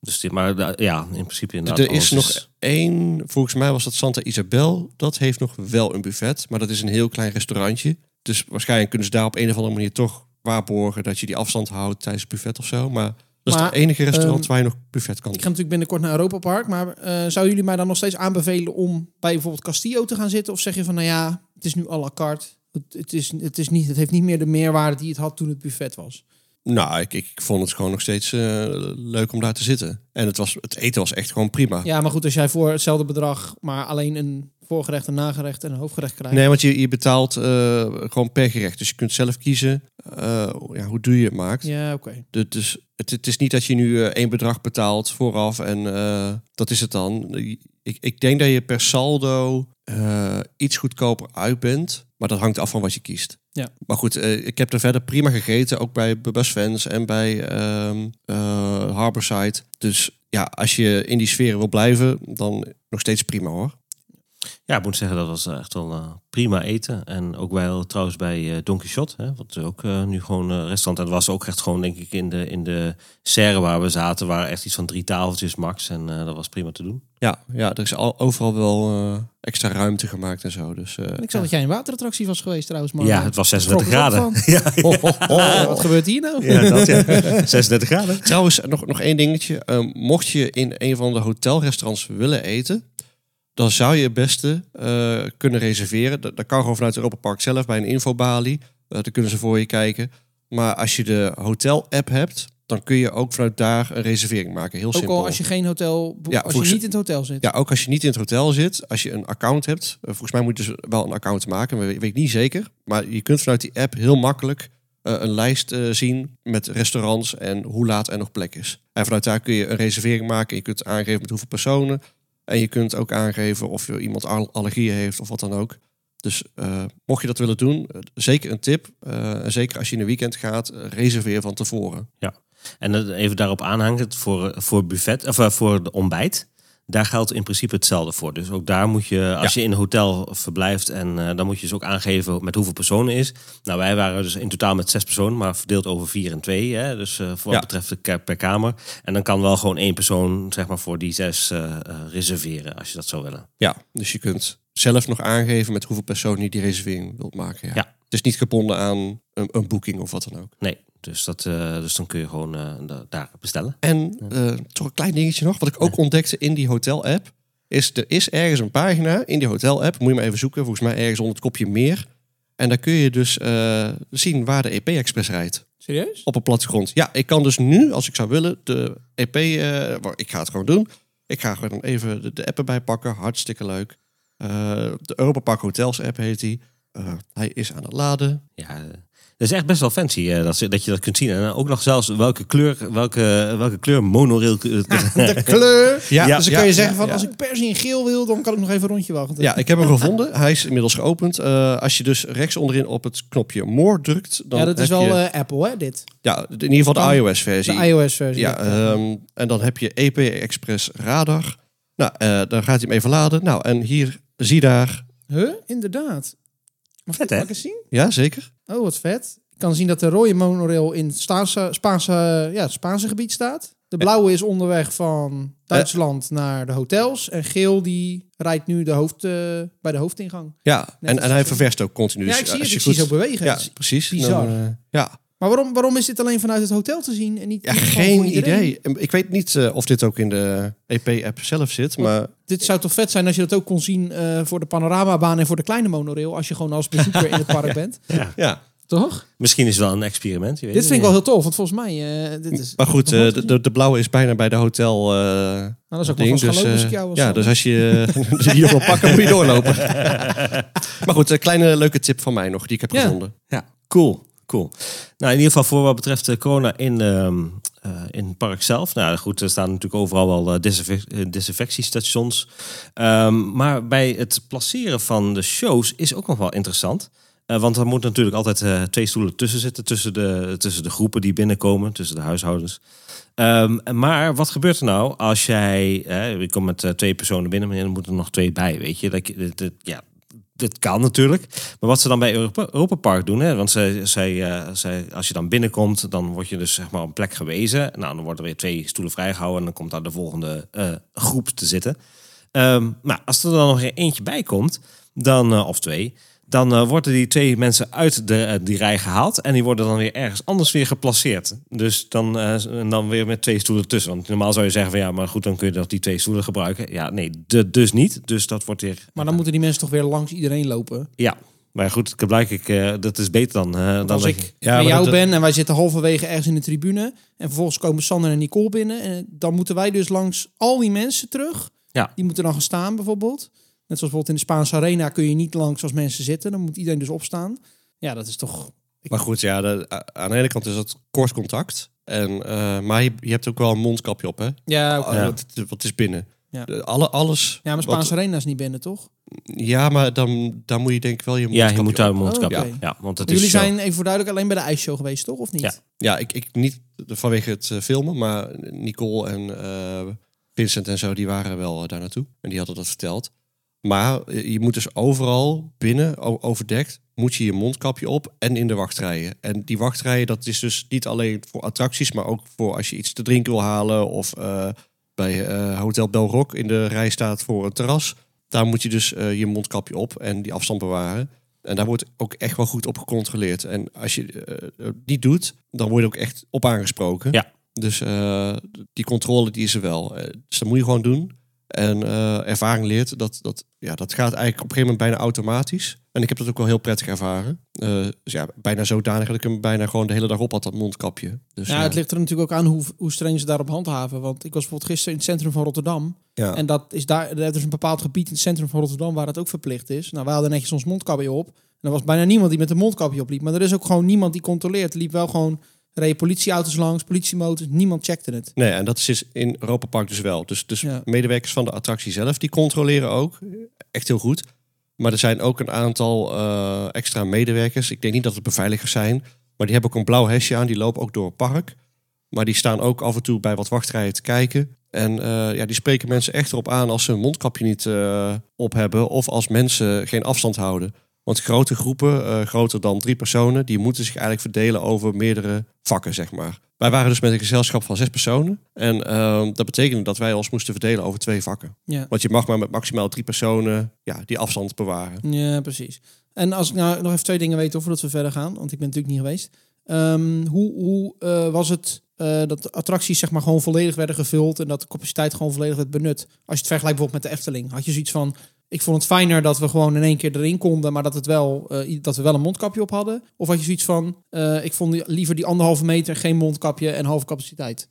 Speaker 2: dus die, maar ja, in principe inderdaad.
Speaker 3: Er is nog één, volgens mij was dat Santa Isabel. Dat heeft nog wel een buffet, maar dat is een heel klein restaurantje. Dus waarschijnlijk kunnen ze daar op een of andere manier toch waarborgen dat je die afstand houdt tijdens het buffet of zo. Maar dat is het enige restaurant
Speaker 1: ehm,
Speaker 3: waar je nog buffet kan
Speaker 1: Ik ga natuurlijk binnenkort naar Europa Park. Maar eh, zouden jullie mij dan nog steeds aanbevelen om bij bijvoorbeeld Castillo te gaan zitten? Of zeg je van nou ja, het is nu à la carte. Het, het, is, het, is niet, het heeft niet meer de meerwaarde die het had toen het buffet was.
Speaker 3: Nou, ik, ik vond het gewoon nog steeds eh, leuk om daar te zitten. En het, was, het eten was echt gewoon prima.
Speaker 1: Ja, maar goed, als jij voor hetzelfde bedrag maar alleen een voorgerecht, een nagerecht en een hoofdgerecht krijgt.
Speaker 3: Nee, want je, je betaalt eh, gewoon per gerecht. Dus je kunt zelf kiezen eh, ja, hoe duur je het maakt.
Speaker 1: Ja, oké.
Speaker 3: Dus het, het is niet dat je nu één bedrag betaalt vooraf en dat is het dan. Ik, ik denk dat je per saldo iets goedkoper uit bent, maar dat hangt af van wat je kiest.
Speaker 1: Ja.
Speaker 3: Maar goed, eh, ik heb er verder prima gegeten, ook bij Bus Fans en bij ehm eh, Harborside. Dus ja, als je in die sfeer wil blijven, dan nog steeds prima hoor.
Speaker 2: Ja, ik moet zeggen, dat was eh, echt wel eh, prima eten. En ook wel trouwens bij eh Don Quixote, hè, wat ook eh, nu gewoon restaurant. En het was ook echt gewoon, denk ik, in de, in de serre waar we zaten, waren echt iets van drie tafeltjes max. En eh, dat was prima te doen.
Speaker 3: Ja, ja, er is al, overal wel extra ruimte gemaakt en zo. Dus, eh,
Speaker 1: Ik zag dat jij een waterattractie was geweest trouwens. Maar
Speaker 2: ja, het was 36
Speaker 1: schrok ik ook
Speaker 2: graden. Ja,
Speaker 1: Oh, wat gebeurt hier nou?
Speaker 2: ja, dat ja. 36 graden.
Speaker 3: Trouwens, nog, nog één dingetje. Mocht je in een van de hotelrestaurants willen eten, dan zou je het beste eh, kunnen reserveren. Dat, dat kan gewoon vanuit Europa Park zelf bij een infobalie. Uh, dan kunnen ze voor je kijken. Maar als je de hotel-app hebt, dan kun je ook vanuit daar een reservering maken. Heel
Speaker 1: Ook
Speaker 3: simpel.
Speaker 1: al als je geen hotel,
Speaker 3: Ja,
Speaker 1: als je niet in het hotel zit.
Speaker 3: Ja, ook als je niet in het hotel zit, als je een account hebt. eh, volgens mij moet je dus wel een account maken, maar weet, weet ik niet zeker. Maar je kunt vanuit die app heel makkelijk een lijst zien met restaurants en hoe laat er nog plek is. En vanuit daar kun je een reservering maken. Je kunt aangeven met hoeveel personen. En je kunt ook aangeven of je iemand al- allergieën heeft of wat dan ook. Dus eh, mocht je dat willen doen, eh, zeker een tip. en zeker als je in een weekend gaat, reserveer van tevoren.
Speaker 2: En eh, even daarop aanhangend voor, voor buffet, of voor de ontbijt. Daar geldt in principe hetzelfde voor. Dus ook daar moet je, als je in een hotel verblijft, en eh, dan moet je dus ook aangeven met hoeveel personen is. Nou, wij waren dus in totaal met zes personen, maar verdeeld over vier en twee. Hè? Dus eh, voor wat
Speaker 3: Ja.
Speaker 2: betreft de per kamer. En dan kan wel gewoon één persoon, zeg maar, voor die zes eh, reserveren, als je dat zou willen.
Speaker 3: Ja, dus je kunt zelf nog aangeven met hoeveel personen je die reservering wilt maken. Ja.
Speaker 2: Ja.
Speaker 3: Het is niet gebonden aan een, een boeking of wat dan ook.
Speaker 2: Nee, dus, dat, eh, dus dan kun je gewoon eh, da- daar bestellen.
Speaker 3: En eh, toch een klein dingetje nog, wat ik ook ontdekte in die hotel-app, is er is ergens een pagina in die hotel-app, moet je maar even zoeken, volgens mij ergens onder het kopje meer. En daar kun je dus eh, zien waar de EP-express rijdt.
Speaker 1: Serieus?
Speaker 3: Op een plattegrond. Ja, ik kan dus nu, als ik zou willen, de EP, eh, ik ga het gewoon doen. Ik ga gewoon even de, de app erbij pakken, hartstikke leuk. Eh, de Europa Park Hotels app heet die. Eh, hij is aan het laden.
Speaker 2: Ja, eh, dat is echt best wel fancy eh, dat, dat je dat kunt zien. En ook nog zelfs welke kleur, welke, welke kleur monorail...
Speaker 1: De kleur.
Speaker 3: Ja,
Speaker 1: dus dan
Speaker 3: ja,
Speaker 1: kun je
Speaker 3: ja,
Speaker 1: zeggen van
Speaker 3: ja.
Speaker 1: als ik per se in geel wil, dan kan ik nog even een rondje wachten.
Speaker 3: Ja, ik heb hem gevonden. Hij is inmiddels geopend. Eh, als je dus rechts onderin op het knopje More drukt, dan
Speaker 1: ja, dat is
Speaker 3: heb
Speaker 1: wel
Speaker 3: je,
Speaker 1: Apple hè, dit.
Speaker 3: ja, in ieder geval de iOS-versie.
Speaker 1: De iOS-versie.
Speaker 3: Ja, ehm, en dan heb je EP Express Radar. Nou, eh, dan gaat hij hem even laden. Nou, en hier zie daar.
Speaker 1: Huh? Inderdaad. Maar
Speaker 2: Vet,
Speaker 1: Mag
Speaker 2: hè?
Speaker 1: ik eens zien?
Speaker 3: Ja, zeker.
Speaker 1: Oh, wat vet. Ik kan zien dat de rode monorail in het Spaanse, Spaanse, ja, het Spaanse gebied staat. De blauwe is onderweg van Duitsland naar de hotels. En geel die rijdt nu de hoofd, eh, bij de hoofdingang.
Speaker 3: Ja,
Speaker 1: Net
Speaker 3: en,
Speaker 1: als
Speaker 3: en hij
Speaker 1: zo.
Speaker 3: ververst ook continu.
Speaker 1: ja,
Speaker 3: Dus
Speaker 1: ik zie
Speaker 3: als
Speaker 1: het.
Speaker 3: je
Speaker 1: Ik zie
Speaker 3: goed-
Speaker 1: ze ook bewegen.
Speaker 3: Ja, precies.
Speaker 1: bizar.
Speaker 3: Dan, eh, ja,
Speaker 1: Maar waarom, waarom is dit alleen vanuit het hotel te zien en niet
Speaker 3: ja
Speaker 1: niet
Speaker 3: geen idee. Ik weet niet eh, of dit ook in de EP-app zelf zit, maar
Speaker 1: Dit zou toch vet zijn als je dat ook kon zien eh, voor de panoramabaan en voor de kleine monorail. Als je gewoon als bezoeker in het park bent.
Speaker 3: ja.
Speaker 1: Toch?
Speaker 2: Misschien is het wel een experiment. Je weet
Speaker 1: Dit vind ik wel heel tof, want volgens mij... eh, dit is,
Speaker 3: Maar goed, eh, de, de, de blauwe is bijna bij de hotel. eh,
Speaker 1: Nou, dat is ook wel
Speaker 3: ding,
Speaker 1: vast gaan lopen als ik jou was.
Speaker 3: ja, dus als je hier wil pakken, moet je doorlopen. maar goed, een kleine leuke tip van mij nog, die ik heb
Speaker 1: Ja.
Speaker 3: gevonden.
Speaker 2: Ja, cool. Cool. Nou, in ieder geval voor wat betreft de corona in, ehm, eh, in het park zelf. Nou goed, er staan natuurlijk overal wel eh, desinfec- eh, desinfectiestations. Ehm, maar bij het placeren van de shows is ook nog wel interessant. Eh, want er moet natuurlijk altijd eh, twee stoelen tussen zitten. Tussen de, tussen de groepen die binnenkomen. Tussen de huishoudens. Ehm, maar wat gebeurt er nou als jij... eh, je komt met eh, twee personen binnen. Maar er moeten er nog twee bij, weet je. Dat, je- dat- ja, dat kan natuurlijk. Maar wat ze dan bij Europa, Europa Park doen, hè, want zij, zij, eh, zij, als je dan binnenkomt, dan word je dus zeg maar een plek gewezen. Nou, dan worden er weer twee stoelen vrijgehouden en dan komt daar de volgende eh, groep te zitten. Ehm, maar als er dan nog eentje bij komt, dan, eh, of twee, dan eh, worden die twee mensen uit de, eh, die rij gehaald en die worden dan weer ergens anders weer geplaceerd. Dus dan, eh, en dan weer met twee stoelen tussen. Want normaal zou je zeggen van ja, maar goed, dan kun je dat die twee stoelen gebruiken. Ja, nee, de, dus niet. Dus dat wordt weer
Speaker 1: Maar dan moeten die mensen toch weer langs iedereen lopen.
Speaker 2: ja, maar goed, blijkbaar, ik, dat is beter dan, dan
Speaker 1: als ik
Speaker 3: Ja, maar
Speaker 1: jou
Speaker 3: dat-
Speaker 1: ben en wij zitten halverwege ergens in de tribune. En vervolgens komen Sander en Nicole binnen. En dan moeten wij dus langs al die mensen terug.
Speaker 2: Ja.
Speaker 1: Die moeten dan gaan staan bijvoorbeeld. Net zoals bijvoorbeeld in de Spaanse arena kun je niet langs als mensen zitten. Dan moet iedereen dus opstaan. Ja, dat is toch...
Speaker 3: Maar goed, ja, de- aan de ene kant is het kort contact. En, eh, maar je, je hebt ook wel een mondkapje op, hè?
Speaker 1: Ja, oké.
Speaker 3: Ah,
Speaker 2: Ja.
Speaker 3: Wat, wat is binnen?
Speaker 1: Ja.
Speaker 3: De- alle, alles.
Speaker 1: ja maar
Speaker 3: wat-
Speaker 1: Spaanse arena is niet binnen, toch?
Speaker 3: ja, maar dan, dan moet je denk ik wel je
Speaker 2: ja,
Speaker 3: mondkapje
Speaker 2: je moet daar een mondkapje.
Speaker 1: Oh,
Speaker 2: ja. ja, want het
Speaker 1: Jullie
Speaker 2: is
Speaker 1: zijn even voor duidelijk alleen bij de ijsshow geweest, toch? Of niet?
Speaker 2: Ja.
Speaker 3: Ja, ik, ik niet vanwege het eh, filmen, maar Nicole en eh, Vincent en zo, die waren wel daar naartoe. En die hadden dat verteld. Maar je moet dus overal binnen, overdekt, moet je je mondkapje op en in de wachtrijen. En die wachtrijen, dat is dus niet alleen voor attracties, maar ook voor als je iets te drinken wil halen of eh, bij eh, Hotel Belrock in de rij staat voor een terras. Daar moet je dus eh, je mondkapje op en die afstand bewaren. En daar wordt ook echt wel goed op gecontroleerd. En als je het niet doet, dan word je ook echt op aangesproken.
Speaker 2: Ja.
Speaker 3: Dus die controle die is er wel. Dus dat moet je gewoon doen. En eh, ervaring leert dat, dat, ja, dat gaat eigenlijk op een gegeven moment bijna automatisch. En ik heb dat ook wel heel prettig ervaren. Eh, dus ja, bijna zodanig dat ik hem bijna gewoon de hele dag op had, dat mondkapje. Dus,
Speaker 1: Ja, het ligt er natuurlijk ook aan hoe, hoe streng ze daarop handhaven. Want ik was bijvoorbeeld gisteren in het centrum van Rotterdam.
Speaker 3: ja.
Speaker 1: En dat is daar, er is een bepaald gebied in het centrum van Rotterdam waar het ook verplicht is. Nou, wij hadden netjes ons mondkapje op. En er was bijna niemand die met een mondkapje opliep. Maar er is ook gewoon niemand die controleert. Er liep wel gewoon, reden politieauto's langs, politiemotors. Niemand checkte het.
Speaker 3: Nee, en dat is dus in Europa Park dus wel. Dus, dus
Speaker 1: Ja.
Speaker 3: medewerkers van de attractie zelf, die controleren ook. Echt heel goed. Maar er zijn ook een aantal eh, extra medewerkers. Ik denk niet dat het beveiligers zijn. Maar die hebben ook een blauw hesje aan. Die lopen ook door het park. Maar die staan ook af en toe bij wat wachtrijen te kijken. En eh, ja, die spreken mensen echt erop aan als ze hun mondkapje niet eh, op hebben. Of als mensen geen afstand houden. Want grote groepen, eh, groter dan drie personen, die moeten zich eigenlijk verdelen over meerdere vakken, zeg maar. Wij waren dus met een gezelschap van zes personen. En ehm, dat betekende dat wij ons moesten verdelen over twee vakken.
Speaker 1: Ja.
Speaker 3: Want je mag maar met maximaal drie personen ja, die afstand bewaren.
Speaker 1: Ja, precies. En als ik nou nog even twee dingen weet voordat we verder gaan, want ik ben natuurlijk niet geweest. Ehm, hoe hoe eh, was het eh, dat de attracties zeg maar gewoon volledig werden gevuld en dat de capaciteit gewoon volledig werd benut? Als je het vergelijkt bijvoorbeeld met de Efteling, had je zoiets van: ik vond het fijner dat we gewoon in één keer erin konden, maar dat, het wel, eh, dat we wel een mondkapje op hadden? Of had je zoiets van: eh, ik vond die- liever die anderhalve meter, geen mondkapje en halve capaciteit?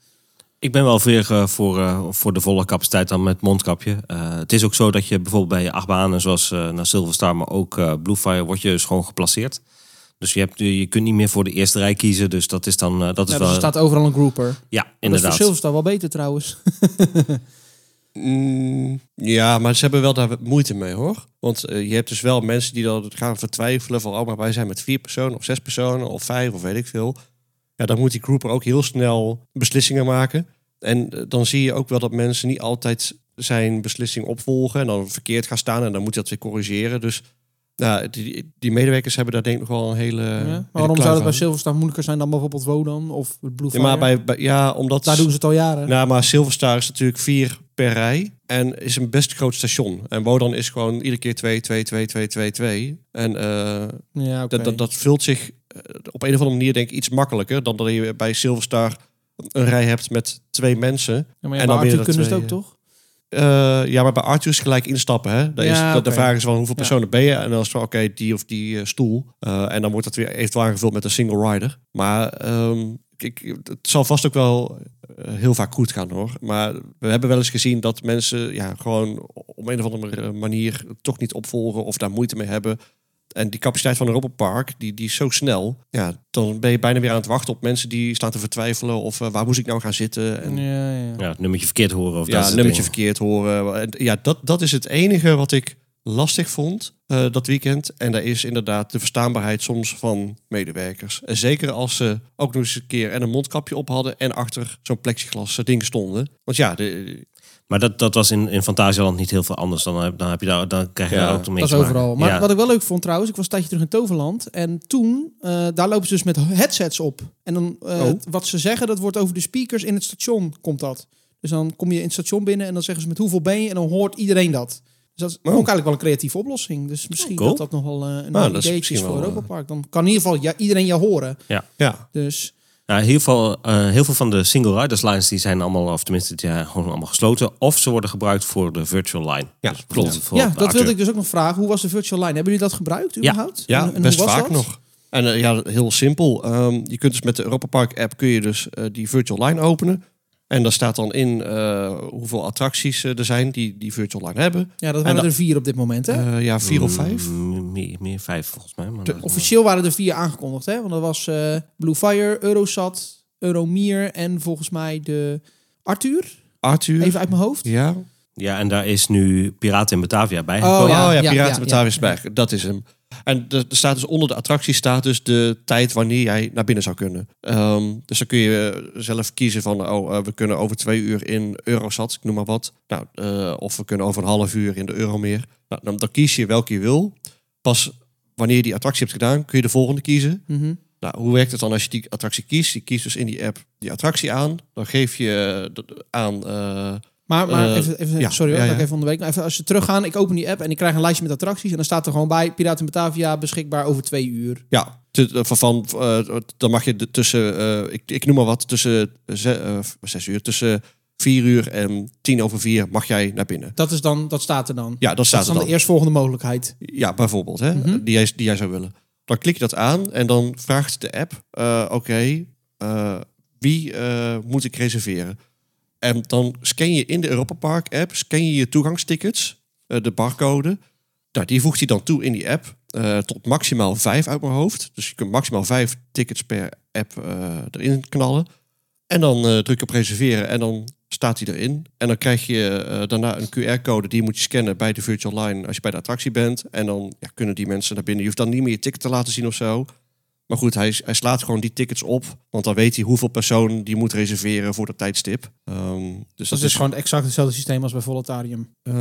Speaker 2: Ik ben wel weer voor, eh, voor de volle capaciteit dan met mondkapje. Het is ook zo dat je bijvoorbeeld bij achtbanen zoals eh naar Silverstar, maar ook Bluefire, word je dus gewoon geplaceerd. Dus je, hebt, je kunt niet meer voor de eerste rij kiezen. Dus dat is dan dat is
Speaker 1: Ja, dus
Speaker 2: wel.
Speaker 1: er staat overal een grouper.
Speaker 2: Ja,
Speaker 1: Dat is voor
Speaker 2: inderdaad.
Speaker 1: Silverstar wel beter trouwens.
Speaker 3: Mm, ja, maar ze hebben wel daar moeite mee hoor. Want eh, je hebt dus wel mensen die dan gaan vertwijfelen van... oh, maar wij zijn met vier personen of zes personen of vijf of weet ik veel. Ja, dan moet die grouper ook heel snel beslissingen maken. En eh, dan zie je ook wel dat mensen niet altijd zijn beslissing opvolgen... en dan verkeerd gaan staan en dan moet je dat weer corrigeren. Dus nou, die, die medewerkers hebben daar denk ik nog wel een hele...
Speaker 1: Ja? Waarom zou het bij. Silverstar moeilijker zijn dan bijvoorbeeld Wodan of
Speaker 3: Ja,
Speaker 1: Bluefire?
Speaker 3: maar bij, bij- ja, omdat...
Speaker 1: Daar doen ze het al jaren.
Speaker 3: Nou, maar Silverstar is natuurlijk vier per rij. En is een best groot station. En Wodan is gewoon iedere keer 2, 2, 2, 2, 2, 2. En eh,
Speaker 1: ja,
Speaker 3: dat, dat, dat vult zich eh, op een of andere manier denk ik iets makkelijker... dan dat je bij Silverstar een rij hebt met twee mensen.
Speaker 1: Ja, maar ja,
Speaker 3: en dan weer
Speaker 1: kunnen ze het ook, toch?
Speaker 3: Eh, ja, maar bij Arthur is gelijk instappen. Hè? Daar is,
Speaker 1: Ja,
Speaker 3: dat-. De vraag is wel hoeveel
Speaker 1: Ja.
Speaker 3: personen ben je. En dan is het van oké, die of die eh, stoel. Eh, en dan wordt dat weer eventueel aangevuld met een single rider. Maar ehm, ik, het zal vast ook wel heel vaak goed gaan hoor. Maar we hebben wel eens gezien dat mensen ja, gewoon op een of andere manier toch niet opvolgen of daar moeite mee hebben. En die capaciteit van Europa Park, die, die is zo snel. Ja, dan ben je bijna weer aan het wachten op mensen die staan te vertwijfelen. Of eh, waar moest ik nou gaan zitten? En,
Speaker 1: Ja, ja.
Speaker 2: Ja, het nummertje verkeerd horen. Of dat
Speaker 3: ja,
Speaker 2: soort
Speaker 3: nummertje verkeerd horen. En Ja, dat, dat is het enige wat ik lastig vond eh, dat weekend. En daar is inderdaad de verstaanbaarheid soms van medewerkers. En zeker als ze ook nog eens een keer en een mondkapje op hadden en achter zo'n plexiglas eh, ding stonden. Want ja, de,
Speaker 2: Maar dat, dat was in, in Fantasieland niet heel veel anders. Dan, heb- dan, heb je daar, dan krijg je
Speaker 3: Ja,
Speaker 2: daar ook mee
Speaker 1: Dat overal. Maar
Speaker 2: Ja.
Speaker 1: wat ik wel leuk vond trouwens, ik was een tijdje terug in Toverland. En toen, eh, daar lopen ze dus met headsets op. En dan, eh,
Speaker 3: Oh.
Speaker 1: wat ze zeggen, dat wordt over de speakers in het station, komt dat. Dus dan kom je in het station binnen en dan zeggen ze met hoeveel ben je en dan hoort iedereen dat. Dus dat is ook eigenlijk wel een creatieve oplossing. Dus misschien
Speaker 2: Cool.
Speaker 1: dat dat nog wel eh, een
Speaker 3: Nou,
Speaker 1: mooi
Speaker 3: dat is
Speaker 1: ideetje is voor Europa Park. Dan kan in ieder geval ja, iedereen jou horen.
Speaker 3: ja,
Speaker 1: Dus
Speaker 2: Nou, heel, veel, eh, heel veel van de single riders lines die zijn allemaal, of tenminste, die zijn gewoon allemaal gesloten. Of ze worden gebruikt voor de virtual line.
Speaker 3: Ja,
Speaker 2: Dus voor
Speaker 1: ja,
Speaker 2: de
Speaker 1: dat
Speaker 2: Arthur.
Speaker 1: wilde ik dus ook nog vragen. Hoe was de virtual line? Hebben jullie dat gebruikt überhaupt?
Speaker 3: ja
Speaker 1: En- en
Speaker 3: best
Speaker 1: hoe was
Speaker 3: vaak
Speaker 1: dat?
Speaker 3: nog. En eh, ja, heel simpel. Ehm, je kunt dus met de Europa Park app kun je dus eh, die virtual line openen. En daar staat dan in eh, hoeveel attracties eh, er zijn die die virtual line hebben.
Speaker 1: Ja, dat
Speaker 3: En
Speaker 1: waren
Speaker 3: dat-
Speaker 1: er vier op dit moment, hè?
Speaker 3: Eh, ja, vier of vijf.
Speaker 2: Mm, Meer, meer vijf volgens mij. Maar
Speaker 3: De-
Speaker 1: Officieel waren er vier aangekondigd, hè? Want dat was eh Blue Fire, Eurosat, Euromier en volgens mij de Arthur.
Speaker 3: Arthur.
Speaker 1: Even uit mijn hoofd.
Speaker 3: Ja.
Speaker 2: ja, en daar is nu Piraten in Batavia bij.
Speaker 1: Oh,
Speaker 3: Oh
Speaker 1: ja,
Speaker 3: ja,
Speaker 1: ja,
Speaker 3: Piraten
Speaker 1: ja,
Speaker 3: met
Speaker 1: ja.
Speaker 3: Tavisberg. Dat is hem. En er staat dus onder de attractie staat dus de tijd wanneer jij naar binnen zou kunnen. Ehm, dus dan kun je zelf kiezen van, oh, eh, we kunnen over twee uur in Eurosat, ik noem maar wat. Nou, eh, of we kunnen over een half uur in de Euromeer. Nou, dan, dan kies je welke je wil. Pas wanneer je die attractie hebt gedaan, kun je de volgende kiezen.
Speaker 1: Mhm.
Speaker 3: Nou, hoe werkt het dan als je die attractie kiest? Je kiest dus in die app die attractie aan. Dan geef je eh, aan... eh,
Speaker 1: Maar, maar
Speaker 3: Eh,
Speaker 1: even, even
Speaker 3: ja,
Speaker 1: sorry hoor,
Speaker 3: ja,
Speaker 1: dat ik even onderweken. Even als je teruggaan, ik open die app en ik krijg een lijstje met attracties. En dan staat er gewoon bij, Piraten Batavia beschikbaar over twee uur.
Speaker 3: Ja, te- van, van, eh, dan mag je tussen, eh, ik, ik noem maar wat, tussen ze- eh, zes uur, tussen vier uur en tien over vier mag jij naar binnen.
Speaker 1: Dat, is dan, dat staat er dan.
Speaker 3: Ja, dat
Speaker 1: dat
Speaker 3: staat
Speaker 1: is
Speaker 3: er
Speaker 1: dan
Speaker 3: dan.
Speaker 1: de eerstvolgende mogelijkheid.
Speaker 3: Ja, bijvoorbeeld, hè,
Speaker 1: Mhm.
Speaker 3: die, jij, die jij zou willen. Dan klik je dat aan en dan vraagt de app, eh, oké, eh, wie eh, moet ik reserveren? En dan scan je in de Europa Park app, scan je je toegangstickets, eh, de barcode. Nou, die voegt hij dan toe in die app, eh, tot maximaal vijf uit mijn hoofd. Dus je kunt maximaal vijf tickets per app eh, erin knallen. En dan eh, druk je op reserveren en dan staat hij erin. En dan krijg je daarna een QR-code die moet je scannen bij de virtual line als je bij de attractie bent. En dan ja, kunnen die mensen naar binnen. Je hoeft dan niet meer je ticket te laten zien of zo. Maar goed, hij, hij slaat gewoon die tickets op. Want dan weet hij hoeveel personen die moet reserveren voor dat tijdstip. Ehm, dus
Speaker 1: Dat is gewoon exact hetzelfde systeem als bij Volatarium.
Speaker 3: eh,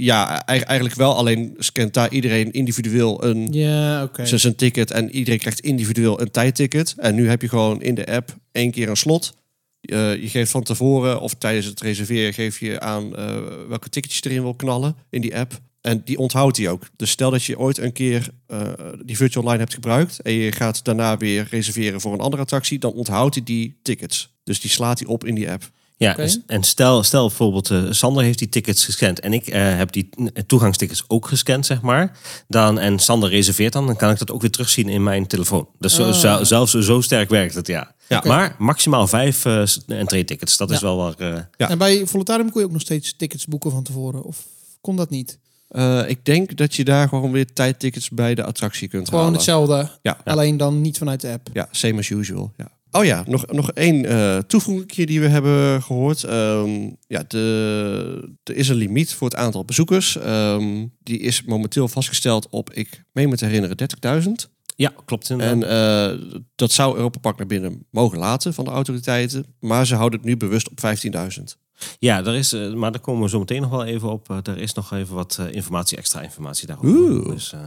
Speaker 3: ja, ei- eigenlijk wel. Alleen scant daar iedereen individueel een,
Speaker 1: Ja, oké.
Speaker 3: zijn- ticket. En iedereen krijgt individueel een tijdticket. En nu heb je gewoon in de app één keer een slot. Eh, je geeft van tevoren of tijdens het reserveren geef je aan eh, welke ticketjes je erin wil knallen in die app. En die onthoudt hij ook. Dus stel dat je ooit een keer eh, die virtual line hebt gebruikt en je gaat daarna weer reserveren voor een andere attractie, dan onthoudt hij die tickets. Dus die slaat hij op in die app.
Speaker 2: Ja,
Speaker 1: Oké.
Speaker 2: en- stel, stel bijvoorbeeld, eh, Sander heeft die tickets gescand en ik eh, heb die toegangstickets ook gescand, zeg maar. Dan, en Sander reserveert dan, dan kan ik dat ook weer terugzien in mijn telefoon. Dus zo, zo- zelfs zo sterk werkt het, ja.
Speaker 3: Ja.
Speaker 2: Maar maximaal vijf eh entree-tickets, dat is wel waar... eh,
Speaker 3: Ja.
Speaker 1: En bij Volatarium kon je ook nog steeds tickets boeken van tevoren. Of kon dat niet?
Speaker 3: Eh, ik denk dat je daar gewoon weer tijdtickets bij de attractie kunt
Speaker 1: Gewoon
Speaker 3: halen.
Speaker 1: hetzelfde,
Speaker 3: Ja.
Speaker 1: alleen dan niet vanuit de app.
Speaker 3: Ja, same as usual. Ja. Oh ja, nog, nog één eh toevoeging die we hebben gehoord. Ehm, ja, de, er is een limiet voor het aantal bezoekers. Ehm, die is momenteel vastgesteld op, ik meen me te herinneren, 30.000.
Speaker 2: ja, klopt. inderdaad.
Speaker 3: En eh, dat zou Europa Park naar binnen mogen laten van de autoriteiten. Maar ze houden het nu bewust op 15.000.
Speaker 2: Ja, daar is, eh, maar daar komen we zo meteen nog wel even op. Eh, er is nog even wat eh, informatie, extra informatie daarover.
Speaker 3: Oeh.
Speaker 2: Dus, eh,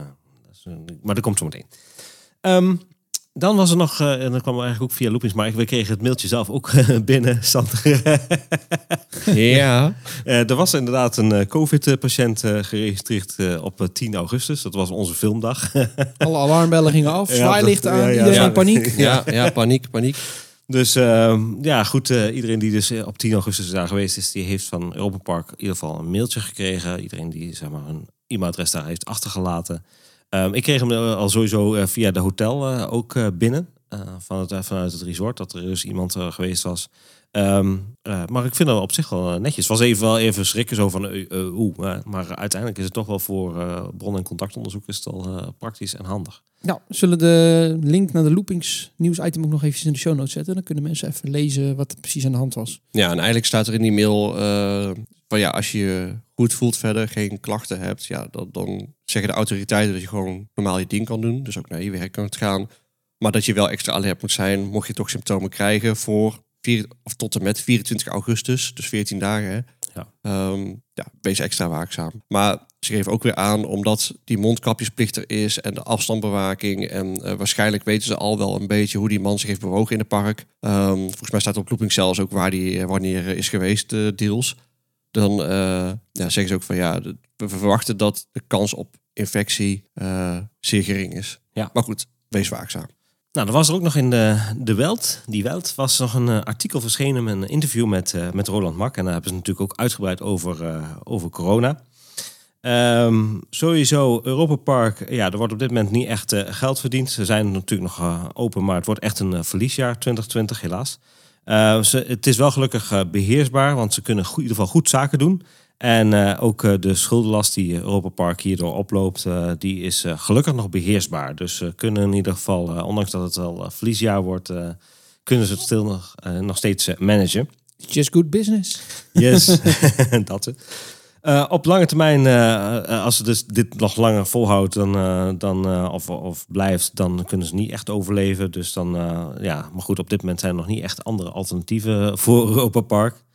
Speaker 2: eh, maar dat komt zo meteen. Ehm, dan was er nog, eh, en dat kwam eigenlijk ook via Loopings, maar we kregen het mailtje zelf ook binnen, Sander.
Speaker 3: Ja.
Speaker 2: Eh, er was inderdaad een eh, COVID-patiënt eh, geregistreerd eh, op eh, 10 augustus. Dat was onze filmdag.
Speaker 1: Alle alarmbellen gingen af,
Speaker 2: Ja, dat-
Speaker 1: aan,
Speaker 2: ja, ja,
Speaker 1: iedereen paniek.
Speaker 3: ja, ja, paniek, paniek.
Speaker 2: Dus ehm, ja, goed. eh, iedereen die dus eh, op 10 augustus daar geweest is, die heeft van Europa Park in ieder geval een mailtje gekregen. Iedereen die zeg maar een e-mailadres daar heeft achtergelaten. Ehm, ik kreeg hem eh, al sowieso via de hotel ook binnen. van vanuit het resort, dat er dus iemand geweest was. Ehm, eh, maar ik vind dat op zich wel eh, netjes. Het was even, wel even schrikken zo van eh, eh, oeh. eh, maar uiteindelijk is het toch wel voor eh, bron- en contactonderzoek is het wel eh, praktisch en handig.
Speaker 1: Nou, we zullen de link naar de Loopings nieuwsitem ook nog eventjes in de show notes zetten. Dan kunnen mensen even lezen wat er precies aan de hand was.
Speaker 3: Ja, en eigenlijk staat er in die mail eh, van ja, als je je goed voelt verder, geen klachten hebt, ja, dan, dan zeggen de autoriteiten dat je gewoon normaal je ding kan doen. Dus ook naar je werk kan gaan. Maar dat je wel extra alert moet zijn, mocht je toch symptomen krijgen voor vier, of tot en met 24 augustus, dus 14 dagen.
Speaker 2: Ja.
Speaker 3: Ehm, ja, wees extra waakzaam. Maar ze geven ook weer aan, omdat die mondkapjesplicht er is en de afstandbewaking. En eh, waarschijnlijk weten ze al wel een beetje hoe die man zich heeft bewogen in het park. Ehm, volgens mij staat op Looping zelfs ook waar die eh, wanneer is geweest, eh, deals. Dan ja, zeggen ze ook van ja, de- we verwachten dat de kans op infectie zeer gering is.
Speaker 2: Ja.
Speaker 3: Maar goed, wees waakzaam.
Speaker 2: Nou, er was er ook nog in de, de Welt, die Welt, was nog een eh, artikel verschenen een interview met, eh, met Roland Mak. En daar hebben ze natuurlijk ook uitgebreid over, eh, over corona. Ehm, sowieso, Europa Park, ja, er wordt op dit moment niet echt eh, geld verdiend. Ze zijn natuurlijk nog eh, open, maar het wordt echt een eh, verliesjaar 2020 helaas. Eh, het is wel gelukkig eh, beheersbaar, want ze kunnen in ieder geval goed zaken doen. En eh, ook eh, de schuldenlast die Europa Park hierdoor oploopt, eh, die is eh, gelukkig nog beheersbaar. Dus ze kunnen in ieder geval, eh, ondanks dat het wel eh, verliesjaar wordt, eh, kunnen ze het stil nog, eh, nog steeds eh, managen.
Speaker 1: Just good business.
Speaker 2: Yes, dat het. Eh, op lange termijn, eh, eh, als ze dus dit nog langer volhoudt dan, eh, dan, eh, of, of blijft, dan kunnen ze niet echt overleven. Dus dan, eh, ja, maar goed, op dit moment zijn er nog niet echt andere alternatieven voor Europa Park.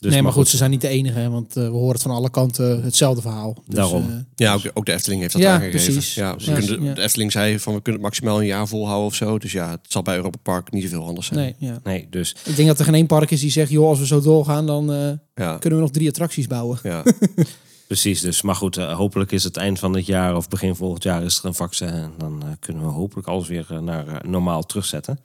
Speaker 2: Dus,
Speaker 1: nee, maar goed, ze zijn niet de enige, hè, want eh, we horen het van alle kanten hetzelfde verhaal. Dus,
Speaker 2: Daarom.
Speaker 1: eh,
Speaker 3: Ja, ook, ook de Efteling heeft dat
Speaker 1: Ja,
Speaker 3: aangegeven.
Speaker 1: precies.
Speaker 3: Ja, ze
Speaker 1: Ja.
Speaker 3: De Efteling zei van we kunnen het maximaal een jaar volhouden of zo. Dus ja, het zal bij Europa Park niet zoveel anders zijn.
Speaker 1: nee, ja.
Speaker 2: Nee, dus
Speaker 1: Ik denk dat er geen één park is die zegt, joh, als we zo doorgaan, dan eh,
Speaker 3: Ja,
Speaker 1: kunnen we nog drie attracties bouwen.
Speaker 3: ja.
Speaker 2: precies. Dus, maar goed, eh, hopelijk is het eind van dit jaar of begin volgend jaar is er een vaccin. En dan eh, kunnen we hopelijk alles weer eh, naar eh, normaal terugzetten.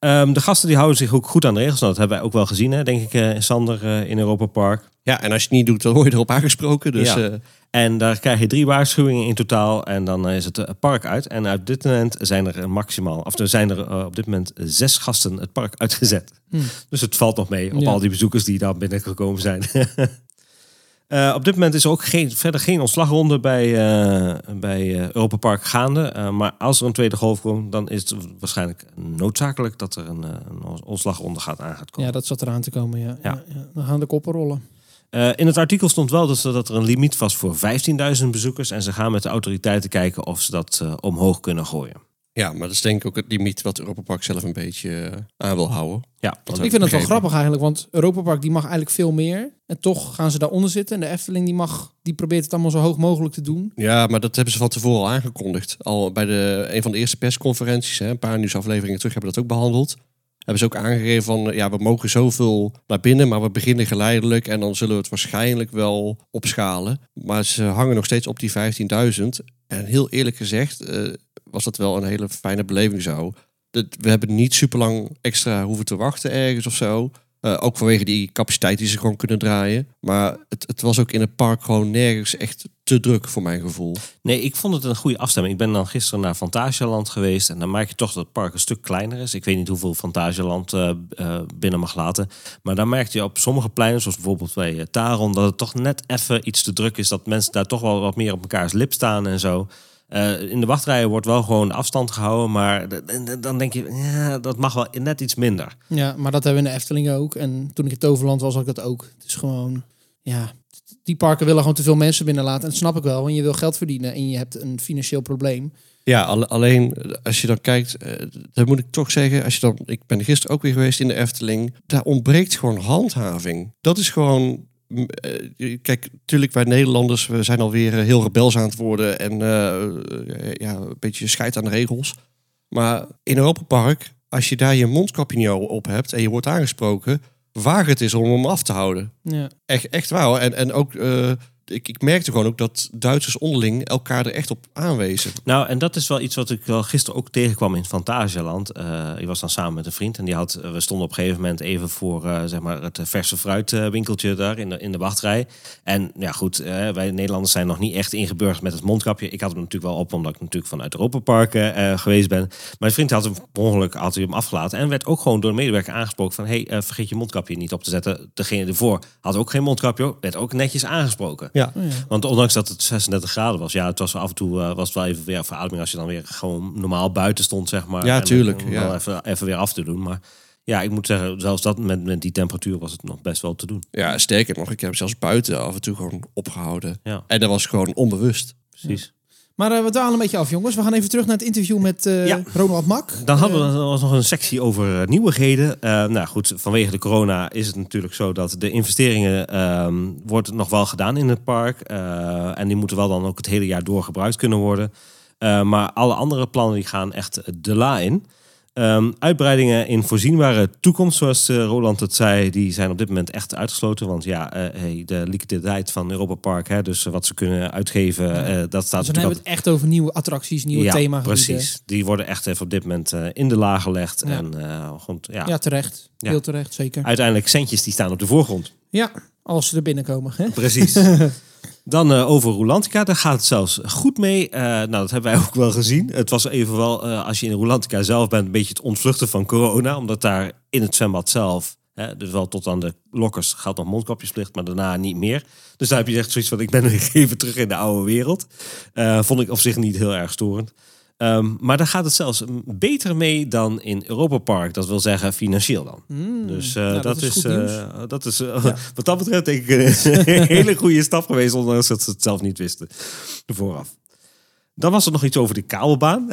Speaker 2: Ehm, de gasten die houden zich ook goed aan de regels. Nou, dat hebben wij ook wel gezien, hè, denk ik, eh, Sander, eh, in Europa Park.
Speaker 3: ja, en als je het niet doet, dan word je erop aangesproken. Dus
Speaker 2: Ja.
Speaker 3: eh,
Speaker 2: En daar krijg je drie waarschuwingen in totaal. En dan is het park uit. En op dit moment zijn er maximaal, of er zijn er op dit moment zes gasten het park uitgezet.
Speaker 1: Hmm.
Speaker 2: Dus het valt nog mee op
Speaker 1: Ja.
Speaker 2: al die bezoekers die daar binnengekomen zijn. Eh, op dit moment is er ook geen, verder geen ontslagronde bij, eh, bij eh, Europa Park gaande. Maar als er een tweede golf komt, dan is het waarschijnlijk noodzakelijk dat er een, een ontslagronde gaat aan gaat komen.
Speaker 1: Ja, dat zat eraan te komen, ja.
Speaker 2: Ja.
Speaker 1: Dan gaan de koppen rollen.
Speaker 2: In het artikel stond wel dat, ze- dat er een limiet was voor 15.000 bezoekers. En ze gaan met de autoriteiten kijken of ze dat omhoog kunnen gooien.
Speaker 3: Ja, maar dat is denk ik ook het limiet wat Europa Park zelf een beetje eh, aan wil houden.
Speaker 2: Ja,
Speaker 1: Ik vind het wel grappig eigenlijk, want Europa Park die mag eigenlijk veel meer. En toch gaan ze daaronder zitten. En de Efteling die mag, die probeert het allemaal zo hoog mogelijk te doen.
Speaker 3: Ja, maar dat hebben ze van tevoren al aangekondigd. Al bij de, een van de eerste persconferenties, hè, een paar nieuwsafleveringen terug, hebben we dat ook behandeld. Hebben ze ook aangegeven van, ja, we mogen zoveel naar binnen, maar we beginnen geleidelijk en dan zullen we het waarschijnlijk wel opschalen. Maar ze hangen nog steeds op die 15.000. En heel eerlijk gezegd eh, was dat wel een hele fijne beleving zo. We hebben niet super lang extra hoeven te wachten ergens of zo. Eh, ook vanwege die capaciteit die ze gewoon kunnen draaien. Maar het, het was ook in het park gewoon nergens echt te druk voor mijn gevoel.
Speaker 2: Nee, ik vond het een goede afstemming. Ik ben dan gisteren naar Fantasialand geweest. En dan merk je toch dat het park een stuk kleiner is. Ik weet niet hoeveel Fantasialand eh, eh, binnen mag laten. Maar dan merk je op sommige pleinen, zoals bijvoorbeeld bij Taron... dat het toch net even iets te druk is. Dat mensen daar toch wel wat meer op elkaars lip staan en zo. Eh, in de wachtrijen wordt wel gewoon afstand gehouden. Maar dan denk je, ja, dat mag wel net iets minder.
Speaker 1: Ja, maar dat hebben we in de Efteling ook. En toen ik in Toverland was, had ik dat ook. Het is gewoon, ja, die parken willen gewoon te veel mensen binnenlaten. En dat snap ik wel, want je wil geld verdienen en je hebt een financieel probleem.
Speaker 3: Ja, alle- alleen als je dan kijkt, eh, dan moet ik toch zeggen, als je dan, ik ben gisteren ook weer geweest in de Efteling, daar ontbreekt gewoon handhaving. Dat is gewoon, kijk, natuurlijk wij Nederlanders, we zijn alweer eh, heel rebels aan het worden en eh, eh, ja, een beetje scheid aan de regels. Maar in Europa Park, als je daar je mondkapje niet op hebt en je wordt aangesproken, waag het is om hem af te houden.
Speaker 1: Ja,
Speaker 3: Echt, echt waar. En, en ook, eh, ik, ik merkte gewoon ook dat Duitsers onderling elkaar er echt op aanwezen.
Speaker 2: Nou, en dat is wel iets wat ik wel gisteren ook tegenkwam in Fantasialand. Eh ik was dan samen met een vriend en die had, we stonden op een gegeven moment even voor eh, zeg maar het verse fruitwinkeltje daar in de, in de wachtrij. En ja, goed, eh, wij Nederlanders zijn nog niet echt ingeburgerd met het mondkapje. Ik had hem natuurlijk wel op, omdat ik natuurlijk vanuit Europa Park eh, geweest ben. Maar mijn vriend had hem per ongeluk had hij hem afgelaten en werd ook gewoon door de medewerker aangesproken van, hey, vergeet je mondkapje niet op te zetten. Degene ervoor had ook geen mondkapje, werd ook netjes aangesproken.
Speaker 3: Ja.
Speaker 1: Oh ja.
Speaker 2: Want ondanks dat het 36 graden was, ja, het was af en toe eh, was het wel even weer verademing als je dan weer gewoon normaal buiten stond, zeg maar.
Speaker 3: Ja,
Speaker 2: En,
Speaker 3: tuurlijk,
Speaker 2: om
Speaker 3: ja.
Speaker 2: wel Even, even weer af te doen. Maar ja, ik moet zeggen, zelfs dat met, met die temperatuur was het nog best wel te doen.
Speaker 3: Ja, sterker nog, ik heb hem zelfs buiten af en toe gewoon opgehouden.
Speaker 2: Ja,
Speaker 3: En dat was gewoon onbewust.
Speaker 2: precies.
Speaker 1: Maar eh, we dwalen een beetje af, jongens. We gaan even terug naar het interview met
Speaker 2: Ja.
Speaker 1: Ronald Mak.
Speaker 2: Dan hadden we
Speaker 1: Eh,
Speaker 2: was nog een sectie over nieuwigheden. Nou goed, vanwege de corona is het natuurlijk zo dat de investeringen ehm wordt nog wel gedaan in het park. En die moeten wel dan ook het hele jaar door gebruikt kunnen worden. Maar alle andere plannen die gaan echt de la in. Ehm, uitbreidingen in voorzienbare toekomst, zoals eh, Roland het zei, die zijn op dit moment echt uitgesloten. Want ja, eh, hey, de liquiditeit van Europa Park, hè, dus wat ze kunnen uitgeven, eh, dat staat
Speaker 1: dus dan hebben we het echt over nieuwe attracties, nieuwe
Speaker 2: ja,
Speaker 1: themagebieden.
Speaker 2: precies. Die worden echt even op dit moment in de la gelegd.
Speaker 1: Ja.
Speaker 2: En gewoon, ja,
Speaker 1: Ja, terecht.
Speaker 2: Ja.
Speaker 1: Heel terecht, zeker.
Speaker 2: uiteindelijk centjes die staan op de voorgrond.
Speaker 1: Ja, als ze er binnenkomen. Hè?
Speaker 2: Precies. Dan eh, over Rolantica, daar gaat het zelfs goed mee. Eh, nou, dat hebben wij ook wel gezien. Het was even wel, eh, als je in Rolantica zelf bent, een beetje het ontvluchten van corona. Omdat daar in het zwembad zelf, hè, dus wel tot aan de lokkers, gaat nog mondkapjesplicht, maar daarna niet meer. Dus daar heb je echt zoiets van, ik ben even terug in de oude wereld. Vond ik op zich niet heel erg storend. Ehm, maar daar gaat het zelfs beter mee dan in Europa Park. Dat wil zeggen financieel dan.
Speaker 1: Hmm.
Speaker 2: Dus eh,
Speaker 1: Nou,
Speaker 2: dat, is, eh, dat is eh, wat dat betreft denk ik een hele goede stap geweest, ondanks dat ze het zelf niet wisten vooraf. Dan was er nog iets over de kabelbaan.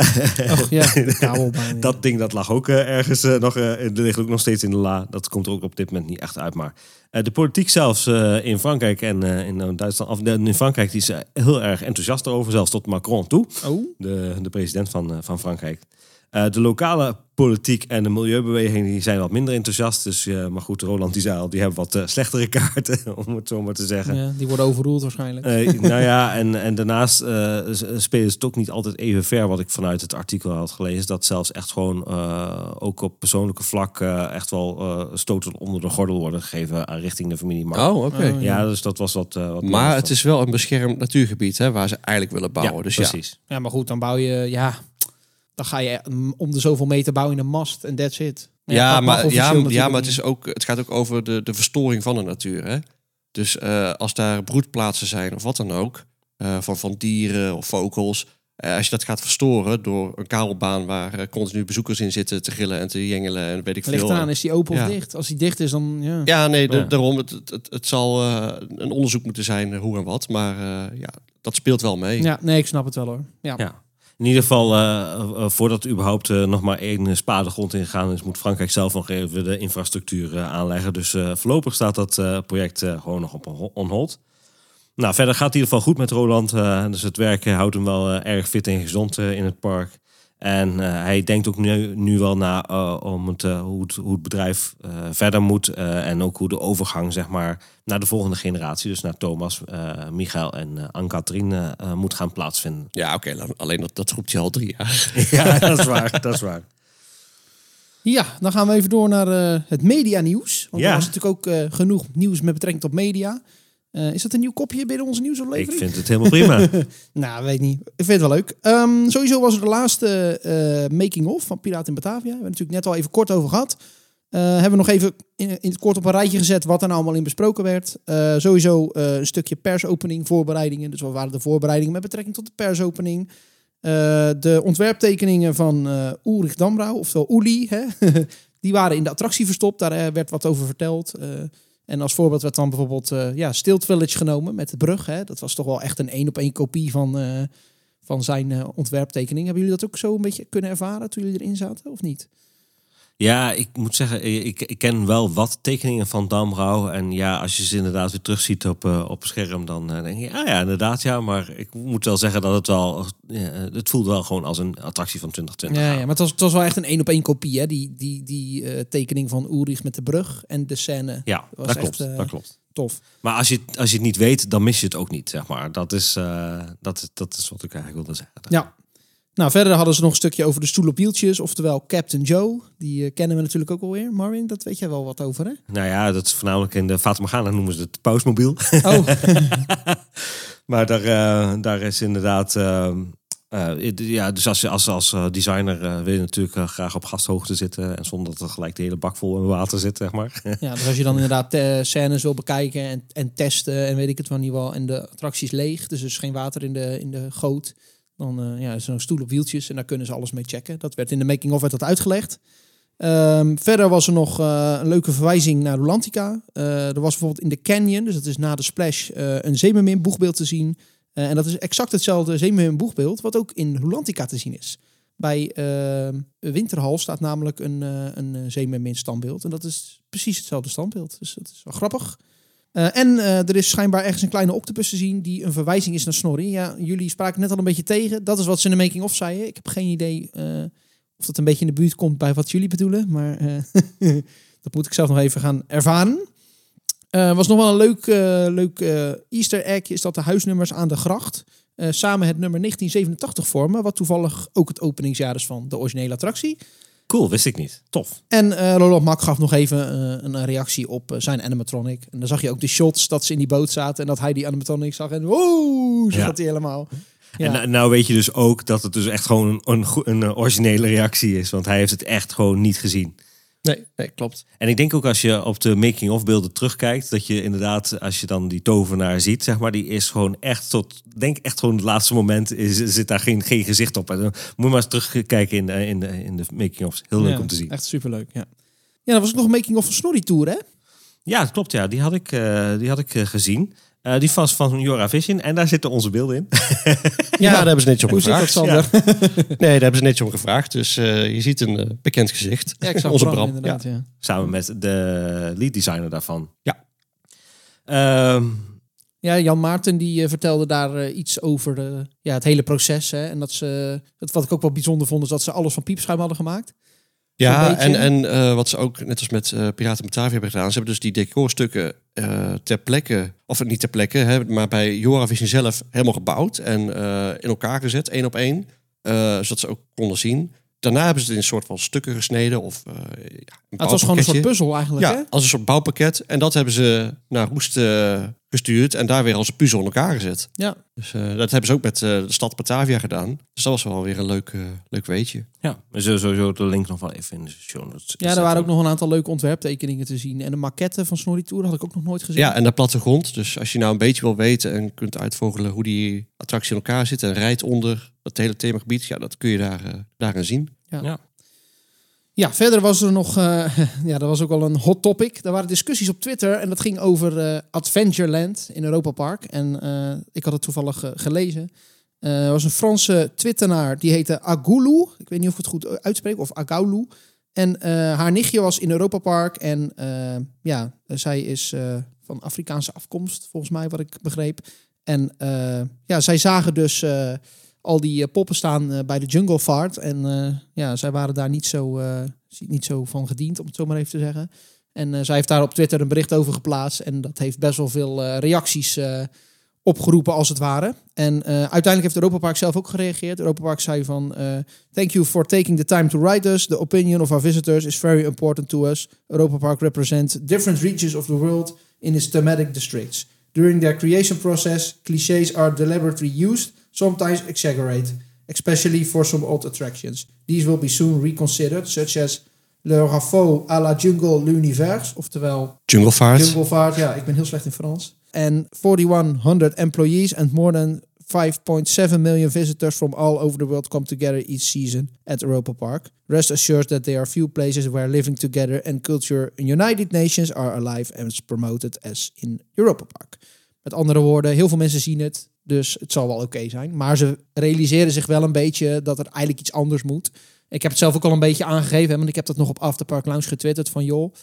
Speaker 1: Och, ja, de kabelbaan. ja.
Speaker 2: dat ding dat lag ook eh, ergens eh, nog, eh ligt ook nog steeds in de la. Dat komt er ook op dit moment niet echt uit. Maar de politiek zelfs in Frankrijk en in Duitsland, of in Frankrijk, die is heel erg enthousiast over, zelfs tot Macron toe
Speaker 1: Oh,
Speaker 2: de, de president van, van Frankrijk. Eh, de lokale politiek en de milieubeweging die zijn wat minder enthousiast. Dus, eh, maar goed, Roland die zei al, die hebben wat eh, slechtere kaarten, om het zo maar te zeggen.
Speaker 1: ja, die worden overroeld waarschijnlijk.
Speaker 2: Nou ja, en, en daarnaast eh, spelen ze het ook niet altijd even ver, wat ik vanuit het artikel had gelezen. Dat zelfs echt gewoon eh, ook op persoonlijke vlak eh, echt wel eh, stoten onder de gordel worden gegeven aan richting de familie Mark.
Speaker 3: Oh, oké.
Speaker 1: Oh,
Speaker 2: Ja, dus dat was wat. eh, wat
Speaker 3: Maar het is wel een beschermd natuurgebied hè, waar ze eigenlijk willen bouwen.
Speaker 2: ja,
Speaker 3: dus ja,
Speaker 2: precies.
Speaker 1: Ja, maar goed, dan bouw je, ja, dan ga je mm, om de zoveel meter bouwen in een mast en that's it.
Speaker 3: Ja,
Speaker 1: dat mag
Speaker 3: maar, ja, ja, maar het, is ook, het gaat ook over de, de verstoring van de natuur. Hè? Dus eh, als daar broedplaatsen zijn of wat dan ook, eh, van, van dieren of vogels. eh, als je dat gaat verstoren door een kabelbaan waar continu bezoekers in zitten te gillen en te jengelen en weet ik
Speaker 1: Ligt
Speaker 3: veel.
Speaker 1: eraan, is die open
Speaker 3: Ja.
Speaker 1: of dicht? Als die dicht is, dan ja.
Speaker 3: Ja, nee, da-
Speaker 2: Ja.
Speaker 3: daarom. Het, het, het, zal eh, een onderzoek moeten zijn hoe en wat. Maar eh, ja, dat speelt wel mee.
Speaker 1: Ja, nee, ik snap het wel hoor. Ja.
Speaker 2: In ieder geval, eh, eh, voordat überhaupt eh, nog maar één spade grond ingegaan is, moet Frankrijk zelf nog even de infrastructuur aanleggen. Dus voorlopig staat dat project gewoon nog op on- hold. Nou, verder gaat het in ieder geval goed met Roland. dus het werk houdt hem wel erg fit en gezond in het park. En eh, hij denkt ook nu, nu wel na eh, om het, eh, hoe, het, hoe het bedrijf eh, verder moet. eh, en ook hoe de overgang zeg maar, naar de volgende generatie, dus naar Thomas, eh Michael en eh Anne-Catherine, eh, moet gaan plaatsvinden.
Speaker 3: Ja, oké. alleen dat, dat roept je al drie jaar.
Speaker 2: Ja, dat is waar. Dat is waar.
Speaker 1: Ja, dan gaan we even door naar eh, het media nieuws. Want
Speaker 2: Ja.
Speaker 1: er was natuurlijk ook genoeg nieuws met betrekking tot media. Eh, is dat een nieuw kopje binnen onze
Speaker 2: Ik
Speaker 1: nieuwsaflevering?
Speaker 2: vind het helemaal prima.
Speaker 1: Nou, weet niet. Ik vind het wel leuk. Ehm, sowieso was er de laatste eh, making-of van Piraten in Batavia. We hebben het natuurlijk net al even kort over gehad. Eh, hebben we nog even in, in het kort op een rijtje gezet wat er nou allemaal in besproken werd. Sowieso een stukje persopening, voorbereidingen. Dus wat waren de voorbereidingen met betrekking tot de persopening? De ontwerptekeningen van Ulrich Damrau, oftewel Uli, hè? die waren in de attractie verstopt. Daar werd wat over verteld. En als voorbeeld werd dan bijvoorbeeld eh ja, Stilt Village genomen met de brug. Hè? Dat was toch wel echt een één op één kopie van, eh, van zijn eh, ontwerptekening. Hebben jullie dat ook zo een beetje kunnen ervaren toen jullie erin zaten, of niet?
Speaker 2: Ja, ik moet zeggen, eh, ik, ik ken wel wat tekeningen van Damrau. En ja, als je ze inderdaad weer terugziet op, eh, op scherm, dan eh, denk je, ah ja, inderdaad ja. Maar ik moet wel zeggen dat het wel, ja, het voelt wel gewoon als een attractie van 2020.
Speaker 1: Ja, ja maar het was, het was wel echt een één op één kopie, hè? Die, die, die tekening van Ulrich met de brug en de scène.
Speaker 2: Ja,
Speaker 1: was
Speaker 2: dat
Speaker 1: echt,
Speaker 2: klopt, dat klopt.
Speaker 1: Tof.
Speaker 2: Maar als je, als je het niet weet, dan mis je het ook niet, zeg maar. Dat is, dat, dat is wat ik eigenlijk wilde zeggen.
Speaker 1: Ja. Nou, verder hadden ze nog een stukje over de stoel op wieltjes, oftewel Captain Joe. Die eh, kennen we natuurlijk ook alweer. Marvin, dat weet jij wel wat over, hè?
Speaker 2: Nou ja, dat is voornamelijk in de Fata Morgana noemen ze het pausmobiel.
Speaker 1: Oh,
Speaker 2: Maar daar, eh, daar is inderdaad. eh, ja, dus als, je als, als designer wil je natuurlijk graag op gasthoogte zitten. En zonder dat er gelijk de hele bak vol in water zit, zeg maar.
Speaker 1: ja, dus als je dan inderdaad scènes wil bekijken en, en testen en weet ik het wel niet wel. En de attractie is leeg, dus er is geen water in de, in de goot. Dan eh, ja, een stoel op wieltjes en daar kunnen ze alles mee checken. Dat werd in de making-of werd dat uitgelegd. Ehm, verder was er nog eh, een leuke verwijzing naar Rolantica. Eh, er was bijvoorbeeld in de Canyon, dus dat is na de splash, een Zeemermin boegbeeld te zien. En dat is exact hetzelfde Zeemermin boegbeeld wat ook in Rolantica te zien is. Bij eh, Winterhal staat namelijk een, eh een Zeemermin standbeeld. En dat is precies hetzelfde standbeeld. Dus dat is wel grappig. Eh, en eh, er is schijnbaar ergens een kleine octopus te zien die een verwijzing is naar Snorri. Ja, jullie spraken net al een beetje tegen. Dat is wat ze in de making-of zeiden. Ik heb geen idee eh, of dat een beetje in de buurt komt bij wat jullie bedoelen. Maar dat moet ik zelf nog even gaan ervaren. Was nog wel een leuk, leuk easter egg. Is dat de huisnummers aan de gracht samen het nummer 1987 vormen. Wat toevallig ook het openingsjaar is van de originele attractie.
Speaker 2: Cool, wist ik niet. Tof.
Speaker 1: En Roland Mak gaf nog even eh, een reactie op eh, zijn animatronic. En dan zag je ook de shots dat ze in die boot zaten en dat hij die animatronic zag. En wow, zo
Speaker 2: Ja.
Speaker 1: gaat hij helemaal. Ja.
Speaker 2: En nou, nou weet je dus ook dat het dus echt gewoon een, een, originele reactie is. Want hij heeft het echt gewoon niet gezien.
Speaker 3: Nee, nee, klopt.
Speaker 2: En ik denk ook als je op de making-of beelden terugkijkt, dat je inderdaad, als je dan die tovenaar ziet, zeg maar, die is gewoon echt tot, denk echt gewoon het laatste moment, is, zit daar geen, geen gezicht op. En dan moet je maar eens terugkijken in, in, de, in de making-ofs. Heel leuk
Speaker 1: Ja,
Speaker 2: om te zien.
Speaker 1: Echt superleuk, ja. Ja, dat was ook nog een making-of van Snorri Tour, hè?
Speaker 2: Ja, dat klopt. Ja, die had ik, eh, die had ik eh, gezien. Eh, die was van Jora Vision en daar zitten onze beelden in.
Speaker 3: Ja, daar hebben ze netjes om
Speaker 1: dat,
Speaker 3: gevraagd.
Speaker 1: Sander?
Speaker 3: Nee, daar hebben ze netjes om gevraagd. Dus eh, je ziet een eh, bekend gezicht.
Speaker 1: Ja, ik zag
Speaker 3: Onze
Speaker 1: Bram, inderdaad, ja.
Speaker 2: Samen met de lead designer daarvan.
Speaker 3: Ja.
Speaker 2: Ehm,
Speaker 1: Ja, Jan Maarten die vertelde daar iets over eh, ja, het hele proces. Hè? En dat ze, wat ik ook wel bijzonder vond, is dat ze alles van piepschuim hadden gemaakt.
Speaker 3: Ja, en, en eh, wat ze ook, net als met eh, Piraten Batavia hebben gedaan, ze hebben dus die decorstukken eh, ter plekke, of niet ter plekke, hè, maar bij Joravision zelf helemaal gebouwd en in elkaar gezet, één op één, zodat ze ook konden zien. Daarna hebben ze het in een soort van stukken gesneden of ja, een
Speaker 1: Maar het was gewoon een soort puzzel eigenlijk.
Speaker 3: Ja,
Speaker 1: Hè?
Speaker 3: als een soort bouwpakket. En dat hebben ze naar Roest gestuurd en daar weer als een puzzel in elkaar gezet.
Speaker 1: Ja.
Speaker 3: Dus eh, dat hebben ze ook met eh, de stad Batavia gedaan. Dus dat was wel weer een leuk, eh, leuk weetje.
Speaker 2: ja, we zullen sowieso de link nog wel even in de show notes
Speaker 1: ja, er waren ook nog een aantal leuke ontwerptekeningen te zien. En de maquette van Snorri Tour had ik ook nog nooit gezien.
Speaker 3: Ja, en de plattegrond. Dus als je nou een beetje wil weten en kunt uitvogelen hoe die attractie in elkaar zit en rijdt onder dat hele themagebied, ja, dat kun je daar, eh daarin zien.
Speaker 1: Ja, verder was er nog, eh, ja, dat was ook wel een hot topic. Er waren discussies op Twitter en dat ging over eh, Adventureland in Europa Park. En eh, ik had het toevallig gelezen. Er was een Franse Twittenaar, die heette Agoulou. Ik weet niet of ik het goed uitspreek, of Agaulu. En haar nichtje was in Europa Park en ja, zij is van Afrikaanse afkomst, volgens mij, wat ik begreep. En ja, zij zagen dus al die eh, poppen staan eh, bij de Jungle Vaart. En eh, ja, zij waren daar niet zo, niet zo van gediend, om het zo maar even te zeggen. En zij heeft daar op Twitter een bericht over geplaatst. En dat heeft best wel veel reacties opgeroepen, als het ware. En uiteindelijk heeft Europa Park zelf ook gereageerd. Europa Park zei van... Thank you for taking the time to write us. The opinion of our visitors is very important to us. Europa Park represents different regions of the world in its thematic districts. During their creation process, clichés are deliberately used, sometimes exaggerate, especially for some old attractions. These will be soon reconsidered, such as Le Rafo à la Jungle l'Univers, oftewel
Speaker 3: Junglevaart.
Speaker 1: Junglevaart, ja, ik ben heel slecht in Frans. En 4100 employees and more than 5.7 million visitors from all over the world come together each season at Europa Park. Rest assured that there are few places where living together and culture in United Nations are alive and promoted as in Europa Park. Met andere woorden, heel veel mensen zien het, dus het zal wel oké zijn. Maar ze realiseren zich wel een beetje dat er eigenlijk iets anders moet. Ik heb het zelf ook al een beetje aangegeven, hè, want ik heb dat nog op Afterpark Lounge getwitterd van joh,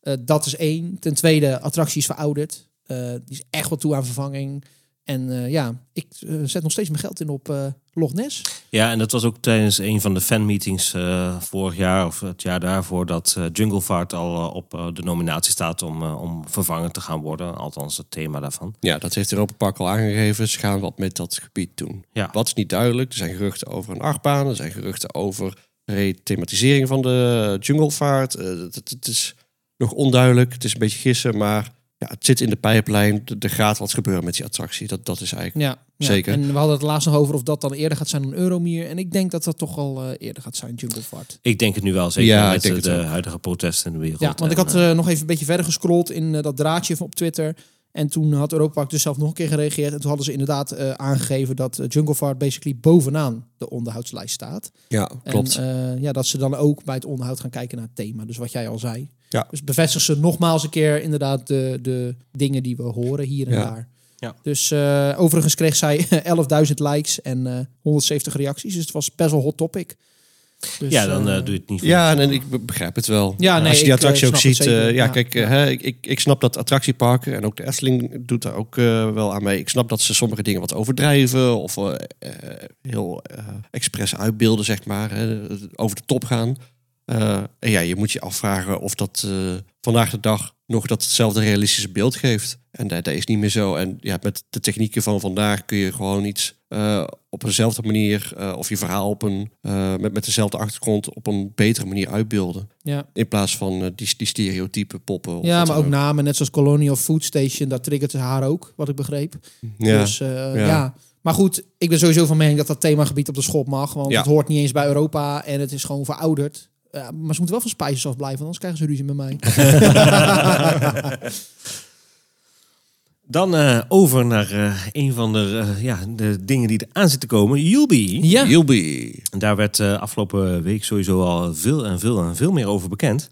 Speaker 1: eh, dat is één. Ten tweede, attractie is verouderd. Eh, die is echt wel toe aan vervanging. En eh, ja, ik eh, zet nog steeds mijn geld in op eh Loch Ness.
Speaker 2: Ja, en dat was ook tijdens een van de fanmeetings eh vorig jaar of het jaar daarvoor dat eh Junglevaart al op eh, de nominatie staat om, om vervangen te gaan worden. Althans, het thema daarvan.
Speaker 3: Ja, dat heeft Europa Park al aangegeven. Ze gaan wat met dat gebied doen.
Speaker 2: Ja.
Speaker 3: Wat is niet duidelijk. Er zijn geruchten over een achtbaan. Er zijn geruchten over rethematisering van de junglevaart. Het is nog onduidelijk. Het is een beetje gissen, maar ja, het zit in de pijplijn. Er- gaat wat gebeuren met die attractie. Dat, dat is eigenlijk...
Speaker 1: Ja, ja.
Speaker 3: Zeker.
Speaker 1: En we hadden het laatst nog over of dat dan eerder gaat zijn dan Euromir. En ik denk dat dat toch al eh, eerder gaat zijn, Junglefart.
Speaker 2: Ik denk het nu wel, zeker
Speaker 3: Ja, ik
Speaker 2: met de huidige protesten in de wereld.
Speaker 1: Ja, want ik had
Speaker 2: eh,
Speaker 1: eh, nog even een beetje verder gescrolld in dat draadje van op Twitter. En toen had Europa Park dus zelf nog een keer gereageerd. En toen hadden ze inderdaad aangegeven dat uh, Junglefart basically bovenaan de onderhoudslijst staat.
Speaker 3: Ja, klopt.
Speaker 1: En ja, dat ze dan ook bij het onderhoud gaan kijken naar het thema. Dus wat jij al zei.
Speaker 3: Ja.
Speaker 1: Dus bevestigen ze nogmaals een keer inderdaad de, de dingen die we horen hier en
Speaker 3: Ja.
Speaker 1: daar.
Speaker 2: Ja.
Speaker 1: Dus eh, overigens kreeg zij 11.000 likes en eh 170 reacties. Dus het was best wel hot topic. Dus,
Speaker 2: ja, dan
Speaker 1: eh,
Speaker 2: doe je het niet voor
Speaker 3: Ja, en, ik be- begrijp het wel.
Speaker 1: Ja, nee,
Speaker 3: Als je die
Speaker 1: ik,
Speaker 3: attractie ook ziet. eh, ja,
Speaker 1: Ja.
Speaker 3: kijk, hè, ik, ik, ik snap dat attractieparken en ook de Efteling doet daar ook eh, wel aan mee. Ik snap dat ze sommige dingen wat overdrijven of heel eh expres uitbeelden, zeg maar. Hè, over de top gaan. Eh, en ja, je moet je afvragen of dat eh, vandaag de dag nog datzelfde realistische beeld geeft. En dat, dat is niet meer zo. En ja, met de technieken van vandaag kun je gewoon iets eh, op dezelfde manier, of je verhaal op een, met, met dezelfde achtergrond op een betere manier uitbeelden.
Speaker 1: ja.
Speaker 3: In plaats van die, die stereotype poppen. of
Speaker 1: ja, maar ook namen, net zoals Colonial Food Station, dat triggert haar ook, wat ik begreep.
Speaker 3: Ja,
Speaker 1: Dus ja.
Speaker 3: ja.
Speaker 1: Maar goed, ik ben sowieso van mening dat dat themagebied op de schop mag. Want
Speaker 3: Ja.
Speaker 1: het hoort niet eens bij Europa en het is gewoon verouderd. Ja, maar ze moeten wel van Spices af blijven, anders krijgen ze ruzie met mij.
Speaker 2: Dan eh, over naar eh, een van de, eh, ja, de dingen die eraan zitten komen. Yubi.
Speaker 1: ja.
Speaker 2: En Daar werd eh, afgelopen week sowieso al veel en veel en veel meer over bekend.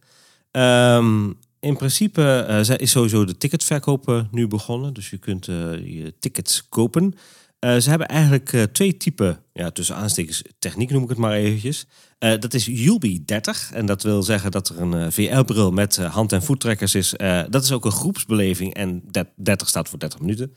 Speaker 2: Ehm, in principe eh, is sowieso de ticketverkoop nu begonnen. Dus je kunt eh, je tickets kopen. Eh, ze hebben eigenlijk eh, twee typen, ja, tussen aanstekens techniek noem ik het maar eventjes. Eh, dat is Yulby 30. En dat wil zeggen dat er een VR-bril met hand- en voettrekkers is. Dat is ook een groepsbeleving. En dat- 30 staat voor 30 minuten.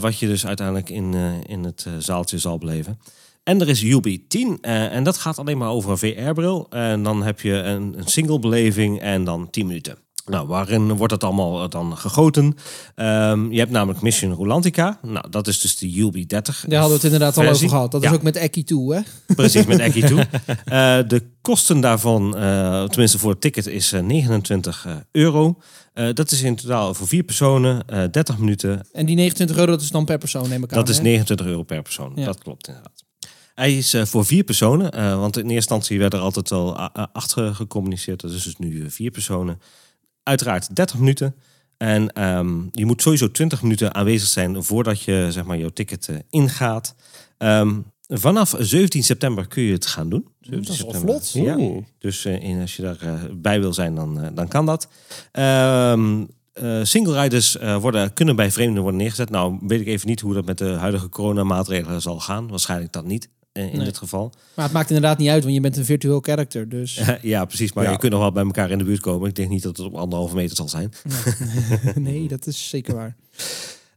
Speaker 2: Wat je dus uiteindelijk in, in het zaaltje zal beleven. En er is UB 10. eh, en dat gaat alleen maar over een VR-bril. En dan heb je een, een single beleving en dan 10 minuten. Nou, waarin wordt het allemaal eh, dan gegoten? Ehm, je hebt namelijk Mission Rolantica. Nou, dat is dus de UB 30.
Speaker 1: daar hadden we het inderdaad al over gehad. Dat
Speaker 2: Ja.
Speaker 1: is ook met Eki toe, hè?
Speaker 2: Precies, met Ekkie toe. Eh, de kosten daarvan, eh, tenminste voor het ticket, is eh, 29 eh, euro. Dat is in totaal voor vier personen, eh 30 minuten.
Speaker 1: En die 29 euro, dat is dan per persoon, neem ik aan.
Speaker 2: Dat is
Speaker 1: hè?
Speaker 2: 29 euro per persoon.
Speaker 1: Ja.
Speaker 2: Dat klopt inderdaad. Hij is voor vier personen, want in eerste instantie werd er altijd wel a- a- acht ge- gecommuniceerd. Dat is dus nu vier personen. Uiteraard 30 minuten. En ehm, je moet sowieso 20 minuten aanwezig zijn voordat je zeg maar, jouw ticket eh, ingaat. Ehm, vanaf 17 september kun je het gaan doen. 17
Speaker 1: dat is wel
Speaker 2: september.
Speaker 1: vlot.
Speaker 2: Ja.
Speaker 3: Oeh.
Speaker 2: Dus eh, in, als je daarbij bij wil zijn, dan, eh, dan kan dat. Eh, single riders eh, worden, kunnen bij vreemden worden neergezet. Nou, weet ik even niet hoe dat met de huidige coronamaatregelen zal gaan. Waarschijnlijk dat niet in
Speaker 1: Nee.
Speaker 2: dit geval.
Speaker 1: Maar het maakt inderdaad niet uit, want je bent een virtueel character. Dus
Speaker 2: ja, precies. Maar
Speaker 3: Ja.
Speaker 2: je kunt nog wel bij elkaar in de buurt komen. Ik denk niet dat het op anderhalve meter zal zijn.
Speaker 1: nee, dat is zeker waar.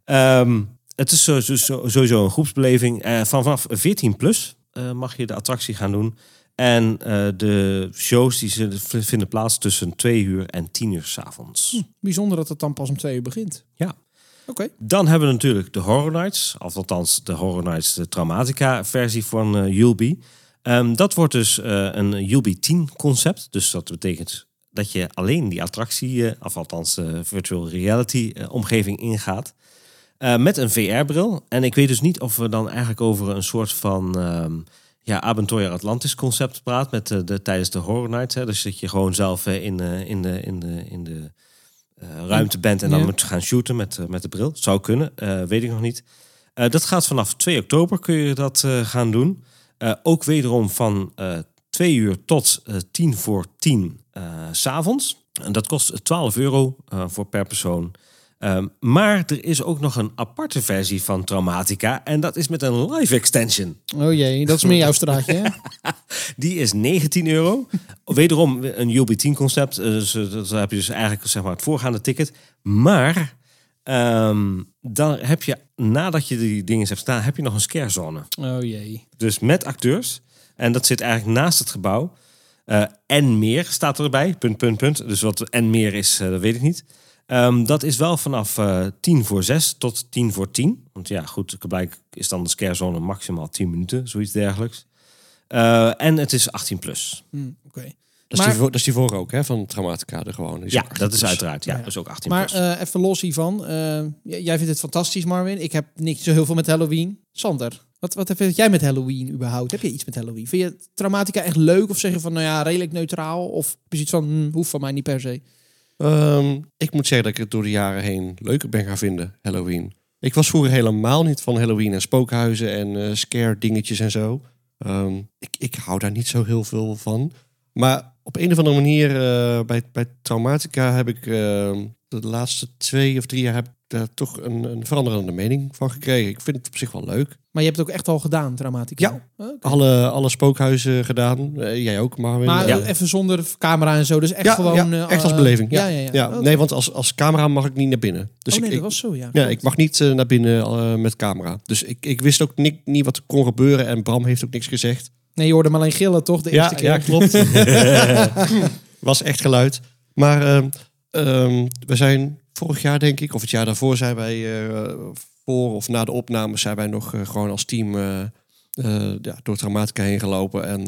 Speaker 2: Ehm, het is zo- zo- zo- sowieso een groepsbeleving. Eh, van vanaf 14 plus eh, mag je de attractie gaan doen. En eh, de shows die vinden plaats tussen 2 uur en 10 uur s'avonds.
Speaker 1: Bijzonder dat het dan pas om twee uur begint.
Speaker 2: Ja. Dan hebben we natuurlijk de Horror Nights. Of althans de Horror Nights, de Traumatica versie van. Ehm, dat wordt dus eh, een Yulby 10 concept. Dus dat betekent dat je alleen die attractie, eh, of althans de virtual reality omgeving ingaat. Met een VR-bril. En ik weet dus niet of we dan eigenlijk over een soort van ehm ja, Atlantis concept praat met de, tijdens de Horror Nights. Hè. Dus dat je gewoon zelf in, in de, in de, in de ruimte bent en dan
Speaker 1: Ja.
Speaker 2: moet gaan shooten met, eh, met de bril. Zou kunnen, eh, weet ik nog niet. Eh, dat gaat vanaf 2 oktober kun je dat eh, gaan doen. Eh, ook wederom van eh 2 uur tot eh 10 voor 10 eh, s s'avonds. En dat kost 12 euro eh, voor per persoon. Ehm, maar er is ook nog een aparte versie van Traumatica. En dat is met een live extension.
Speaker 1: Oh jee, dat is meer jouw straatje, hè?
Speaker 2: Die is 19 euro. Wederom een UB10 concept. Eh, Dus eh, dan heb je dus eigenlijk zeg maar, het voorgaande ticket. Maar ehm, dan heb je, nadat je die dingen hebt staan, heb je nog een scarezone.
Speaker 1: Oh jee.
Speaker 2: Dus met acteurs. En dat zit eigenlijk naast het gebouw. Eh, en meer staat erbij. Punt, punt, punt. Dus wat en meer is, dat weet ik niet. Ehm, dat is wel vanaf eh 10 voor 6 tot 10 voor 10. Want ja, goed, blijkbaar is dan de scarezone maximaal 10 minuten, zoiets dergelijks. Eh, en het is 18 plus.
Speaker 1: Hm, Oké.
Speaker 3: Dat, is
Speaker 1: Maar-
Speaker 3: die, voor- dat is die voor ook, hè? Van Traumatica, de gewoon. Is
Speaker 2: Ja, dat is uiteraard. Ja,
Speaker 1: Ja.
Speaker 2: dat is ook 18
Speaker 1: Maar
Speaker 2: plus.
Speaker 1: eh, even los hiervan. jij vindt het fantastisch, Marvin. Ik heb niet zo heel veel met Halloween. Sander, wat, wat vind jij met Halloween überhaupt? Heb je iets met Halloween? Vind je Traumatica echt leuk? Of zeg je van, nou ja, redelijk neutraal? Of heb je iets van, hm, hoeft van mij niet per se?
Speaker 3: Ehm, ik moet zeggen dat ik het door de jaren heen leuker ben gaan vinden, Halloween. Ik was vroeger helemaal niet van Halloween en spookhuizen en eh, scare dingetjes en zo. Ehm, ik, ik hou daar niet zo heel veel van. Maar op een of andere manier eh, bij, bij Traumatica heb ik ehm, de laatste twee of drie jaar heb daar toch een, een veranderende mening van gekregen. Ik vind het op zich wel leuk.
Speaker 1: Maar je hebt het ook echt al gedaan, Traumatica?
Speaker 3: Ja. Alle, alle spookhuizen gedaan. Eh, jij ook, Marvin.
Speaker 1: Maar
Speaker 3: Ja.
Speaker 1: eh, even zonder camera en zo. Dus echt
Speaker 3: Ja,
Speaker 1: gewoon...
Speaker 3: ja,
Speaker 1: eh,
Speaker 3: echt als beleving.
Speaker 1: Ja,
Speaker 3: Ja, nee, want als, als camera mag ik niet naar binnen. Dus
Speaker 1: oh nee,
Speaker 3: ik,
Speaker 1: dat
Speaker 3: ik-
Speaker 1: was zo, ja.
Speaker 3: Ja, ik mag niet naar binnen met camera. Dus ik, ik wist ook niet, niet wat er kon gebeuren. En Bram heeft ook niks gezegd.
Speaker 1: Nee, je hoorde hem alleen gillen, toch? De eerste keer.
Speaker 3: ja klopt. Was echt geluid. Maar ehm, ehm, we zijn vorig jaar, denk ik, of het jaar daarvoor, zijn wij eh, voor of na de opnames, zijn wij nog eh, gewoon als team eh, ja, door Traumatica heen gelopen. En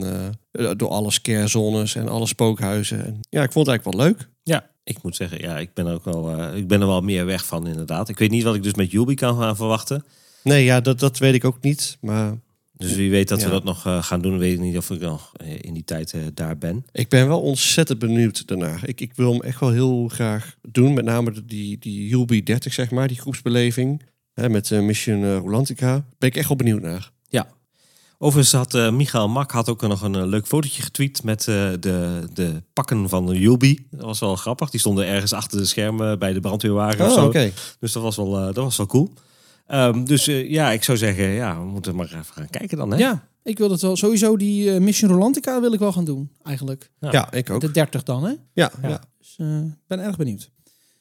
Speaker 3: door alle scarezones en alle spookhuizen. En, ja, ik vond het eigenlijk wel leuk.
Speaker 2: ja, ik moet zeggen, ja, ik ben er ook wel, ik ben er wel meer weg van inderdaad. Ik weet niet wat ik dus met Yubi kan gaan verwachten.
Speaker 3: Nee, ja, dat, dat weet ik ook niet. Maar
Speaker 2: Dus wie weet dat we dat nog eh, gaan doen. Weet ik niet of ik nog eh, in die tijd eh, daar ben.
Speaker 3: Ik ben wel ontzettend benieuwd daarna. Ik, ik wil hem echt wel heel graag doen. Met name die, die Julby 30, zeg maar. Die groepsbeleving. Hè, met eh, Mission Rolantica. Ben ik echt wel benieuwd naar.
Speaker 2: Ja. Overigens had Michael Mak had ook nog een leuk fotootje getweet met de, de pakken van de Julby. Dat was wel grappig. Die stonden ergens achter de schermen bij de brandweerwagen of
Speaker 3: Oh,
Speaker 2: zo. Dus dat was wel, dat was wel cool. Ehm, dus eh, ja, ik zou zeggen, ja, we moeten maar even gaan kijken dan. Hè?
Speaker 1: Ja, ik wil het wel. Sowieso die eh, Mission Rolantica wil ik wel gaan doen, eigenlijk.
Speaker 2: Ja.
Speaker 3: Ja, ik ook.
Speaker 1: De 30 dan, hè?
Speaker 3: Ja,
Speaker 2: Ja.
Speaker 3: ja.
Speaker 1: Dus eh, ik ben erg benieuwd.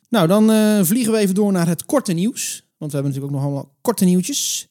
Speaker 1: Nou, dan eh, vliegen we even door naar het korte nieuws. Want we hebben natuurlijk ook nog allemaal korte nieuwtjes.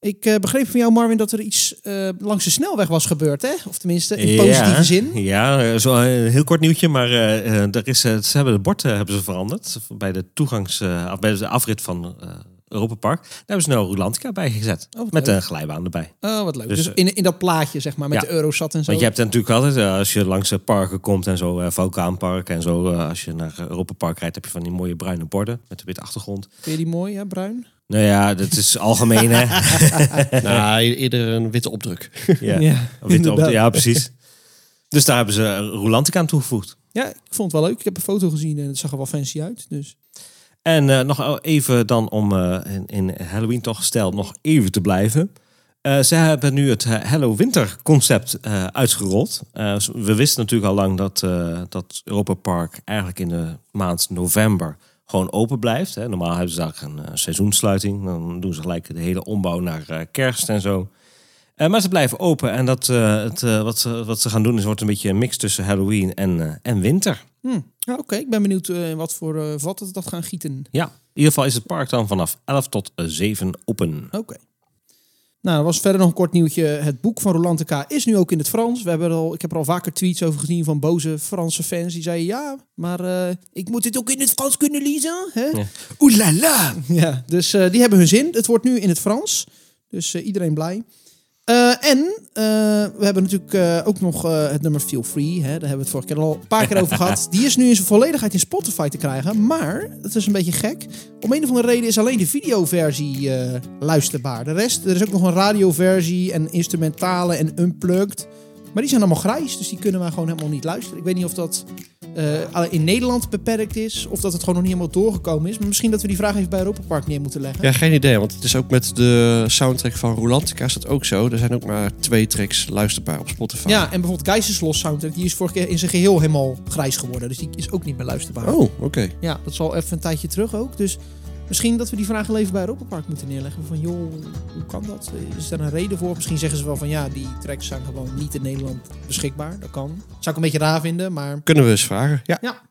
Speaker 1: Ik eh, begreep van jou, Marvin, dat er iets eh, langs de snelweg was gebeurd, hè? Of tenminste, in positieve
Speaker 2: ja,
Speaker 1: zin.
Speaker 2: Ja, zo een heel kort nieuwtje, maar er is, ze hebben het bord eh, hebben ze veranderd bij de toegangs, af- bij de afrit van eh Europa Park. Daar hebben ze nou Rulantica bijgezet
Speaker 1: Oh, wat
Speaker 2: met
Speaker 1: leuk.
Speaker 2: een glijbaan erbij.
Speaker 1: Oh, wat leuk.
Speaker 2: Dus,
Speaker 1: Dus,
Speaker 2: eh,
Speaker 1: in, in dat plaatje, zeg maar, met
Speaker 2: ja.
Speaker 1: de Eurosat en zo.
Speaker 2: Want je hebt natuurlijk altijd, eh, als je langs de parken komt en zo, eh Vulkaanpark en zo, als je naar Europa Park rijdt, heb je van die mooie bruine borden met een witte achtergrond.
Speaker 1: Vind je die mooi, ja, bruin?
Speaker 2: Nou ja, dat is algemeen hè.
Speaker 3: Nou, eerder een witte opdruk.
Speaker 2: ja.
Speaker 1: Ja,
Speaker 2: Witte op-
Speaker 1: inderdaad.
Speaker 2: ja, precies. Dus daar hebben ze Rulantica aan toegevoegd.
Speaker 1: Ja, ik vond het wel leuk. Ik heb een foto gezien en het zag er wel fancy uit. Dus.
Speaker 2: En eh, nog even dan om eh, in, in Halloween toch stijl nog even te blijven. Eh, ze hebben nu het Hello Winter concept uitgerold. We wisten natuurlijk al lang dat, dat Europa Park eigenlijk in de maand november gewoon open blijft. Hè. Normaal hebben ze daar een seizoensluiting. Dan doen ze gelijk de hele ombouw naar kerst en zo. Eh, maar ze blijven open. En dat, eh, het, eh, wat, ze, wat ze gaan doen is wordt een beetje een mix tussen Halloween en, eh, en winter.
Speaker 1: Hm. Ja, Oké, ik ben benieuwd eh, in wat voor eh vat het dat gaan gieten.
Speaker 2: Ja, in ieder geval is het park dan vanaf 11 tot eh, 7 open.
Speaker 1: Oké. Nou, er was verder nog een kort nieuwtje. Het boek van Rolantica is nu ook in het Frans. We hebben er al, ik heb er al vaker tweets over gezien van boze Franse fans. Die zeiden, ja, maar eh, ik moet dit ook in het Frans kunnen lezen. Hè?
Speaker 2: Ja.
Speaker 1: Oeh la la. Ja, dus eh, die hebben hun zin. Het wordt nu in het Frans. Dus eh, iedereen blij. Eh, en eh, we hebben natuurlijk eh, ook nog het nummer Feel Free. Hè? Daar hebben we het vorige keer al een paar keer over gehad. Die is nu in zijn volledigheid in Spotify te krijgen. Maar, dat is een beetje gek. Om een of andere reden is alleen de videoversie luisterbaar. De rest, er is ook nog een radioversie en instrumentale en unplugged. Maar die zijn allemaal grijs, dus die kunnen we gewoon helemaal niet luisteren. Ik weet niet of dat eh, in Nederland beperkt is, of dat het gewoon nog niet helemaal doorgekomen is. Maar misschien dat we die vraag even bij Europa Park neer moeten leggen.
Speaker 3: Ja, geen idee. Want het is ook met de soundtrack van Rolantica is dat ook zo. Er zijn ook maar twee tracks luisterbaar op Spotify.
Speaker 1: Ja, en bijvoorbeeld Geiselslos soundtrack, die is vorige keer in zijn geheel helemaal grijs geworden. Dus die is ook niet meer luisterbaar.
Speaker 3: Oh, oké.
Speaker 1: Ja, dat is al even een tijdje terug ook. Dus misschien dat we die vraag wel even bij Europa Park moeten neerleggen. Van joh, hoe kan dat? Is er een reden voor? Misschien zeggen ze wel van ja, die tracks zijn gewoon niet in Nederland beschikbaar. Dat kan. Zou ik een beetje raar vinden, maar...
Speaker 3: Kunnen we eens vragen? Ja.
Speaker 1: Ja.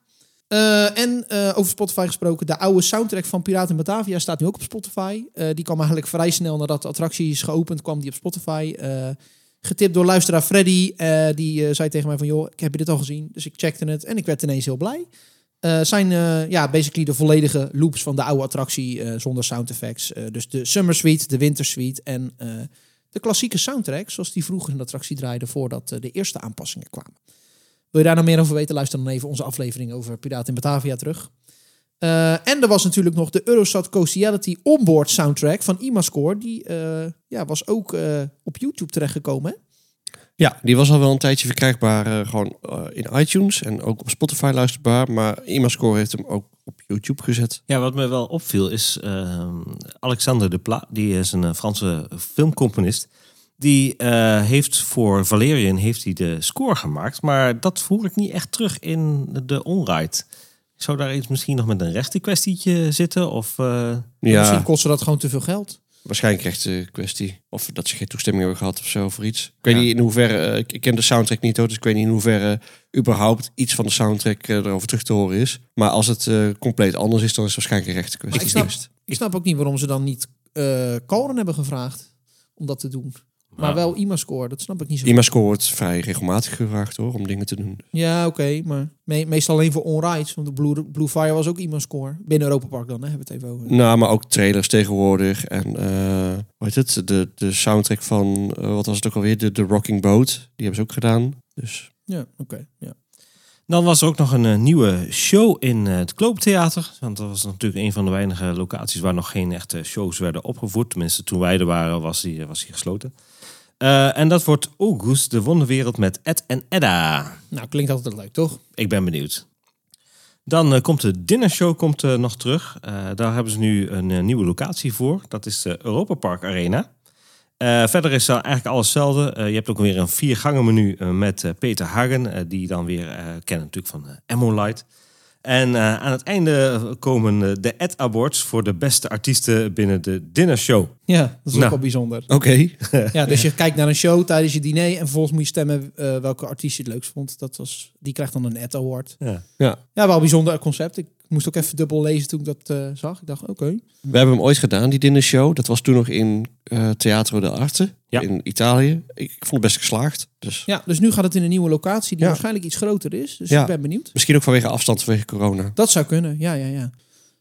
Speaker 1: Eh, en eh, over Spotify gesproken, de oude soundtrack van Piraten in Batavia staat nu ook op Spotify. Eh, die kwam eigenlijk vrij snel nadat de attractie is geopend, kwam die op Spotify. Getipt door luisteraar Freddy. die zei tegen mij van, joh, ik heb dit al gezien. Dus ik checkte het en ik werd ineens heel blij. Eh zijn eh, ja, basically de volledige loops van de oude attractie eh, zonder sound effects. Dus de Summer Suite, de Winter Suite en de klassieke soundtrack, zoals die vroeger in de attractie draaide voordat de eerste aanpassingen kwamen. Wil je daar nog meer over weten? Luister dan even onze aflevering over Piraten in Batavia terug. En er was natuurlijk nog de Eurosat Coastiality onboard soundtrack van Imascore. Die ja, was ook op YouTube terechtgekomen.
Speaker 3: Ja, die was al wel een tijdje verkrijgbaar eh, gewoon eh, in iTunes en ook op Spotify luisterbaar. Maar Imascore heeft hem ook op YouTube gezet.
Speaker 2: Ja, wat me wel opviel is ehm, Alexander de Pla, die is een eh, Franse filmcomponist. Die eh, heeft voor Valerian heeft hij de score gemaakt, maar dat voer ik niet echt terug in de onride. Zou daar iets misschien nog met een rechtenkwestietje zitten? Of, eh,
Speaker 3: Ja,
Speaker 1: Misschien kostte dat gewoon te veel geld.
Speaker 3: Waarschijnlijk echt een kwestie. Of dat ze geen toestemming hebben gehad of zo voor iets. Ik weet
Speaker 2: Ja.
Speaker 3: niet in hoeverre, eh, ik, ken de soundtrack niet hoor, dus ik weet niet in hoeverre überhaupt iets van de soundtrack eh, erover terug te horen is. Maar als het eh, compleet anders is, dan is het waarschijnlijk een rechte kwestie.
Speaker 1: ik snap-. Ik snap ook niet waarom ze dan niet eh Calren hebben gevraagd om dat te doen. Maar
Speaker 2: Ja.
Speaker 1: wel Imascore, dat snap ik niet zo.
Speaker 3: Imascore wordt vrij regelmatig gevraagd hoor, om dingen te doen.
Speaker 1: Ja, oké, maar me- meestal alleen voor on-rides. Want de Blue, Blue Fire was ook Imascore. Binnen Europa Park dan, hè, hebben we het even over.
Speaker 3: Nou, maar ook trailers tegenwoordig. En eh hoe heet het? De, de soundtrack van, eh, wat was het ook alweer? De, de Rocking Boat. Die hebben ze ook gedaan. Dus
Speaker 1: Ja, oké. ja.
Speaker 2: Dan was er ook nog een eh, nieuwe show in eh, het Klooptheater. Want dat was natuurlijk een van de weinige locaties waar nog geen echte shows werden opgevoerd. Tenminste, toen wij er waren, was die, was die gesloten. Eh, en dat wordt August, de wonderwereld met Ed en Edda.
Speaker 1: Nou, klinkt altijd leuk, toch?
Speaker 2: Ik ben benieuwd. Dan eh, komt de dinnershow komt, eh, nog terug. Daar hebben ze nu een nieuwe locatie voor. Dat is de Europa Park Arena. Verder is eigenlijk alles hetzelfde. Je hebt ook weer een viergangen menu eh, met Peter Hagen. die dan weer kennen natuurlijk van Emolite. En eh, aan het einde komen eh, de Ed Awards voor de beste artiesten binnen de dinnershow.
Speaker 1: Ja, dat is ook
Speaker 2: Nou.
Speaker 1: wel bijzonder.
Speaker 3: Oké.
Speaker 1: Ja, dus je kijkt naar een show tijdens je diner en vervolgens moet je stemmen eh, welke artiest je het leukst vond. Dat was, die krijgt dan een Ed Award.
Speaker 2: Ja.
Speaker 3: Ja.
Speaker 1: Ja, wel een bijzonder concept. Ik moest ook even dubbel lezen toen ik dat eh, zag. Ik dacht, oké.
Speaker 3: We hebben hem ooit gedaan, die dinnershow. Dat was toen nog in eh Teatro de Arte
Speaker 2: Ja.
Speaker 3: in Italië. Ik, ik vond het best geslaagd. Dus
Speaker 1: Ja, dus nu gaat het in een nieuwe locatie die
Speaker 3: Ja.
Speaker 1: waarschijnlijk iets groter is. Dus
Speaker 3: Ja.
Speaker 1: ik ben benieuwd.
Speaker 3: misschien ook vanwege afstand, vanwege corona.
Speaker 1: Dat zou kunnen, ja, ja, ja.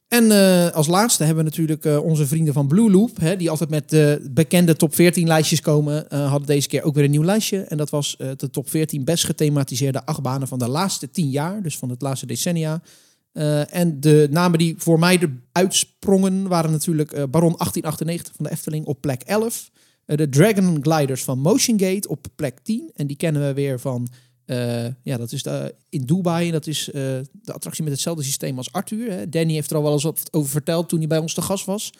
Speaker 1: En eh, als laatste hebben we natuurlijk eh, onze vrienden van Blue Loop, hè, die altijd met de bekende top 14 lijstjes komen, eh, hadden deze keer ook weer een nieuw lijstje. En dat was eh, de top 14 best gethematiseerde achtbanen van de laatste 10 jaar, dus van het laatste decennia. Eh, en de namen die voor mij eruit sprongen waren natuurlijk eh, Baron 1898 van de Efteling op plek 11. eh, de Dragon Gliders van Motion Gate op plek 10. En die kennen we weer van ja, dat is de, in Dubai. Dat is de attractie met hetzelfde systeem als Arthur. Hè. Danny heeft er al wel eens over verteld toen hij bij ons te gast was.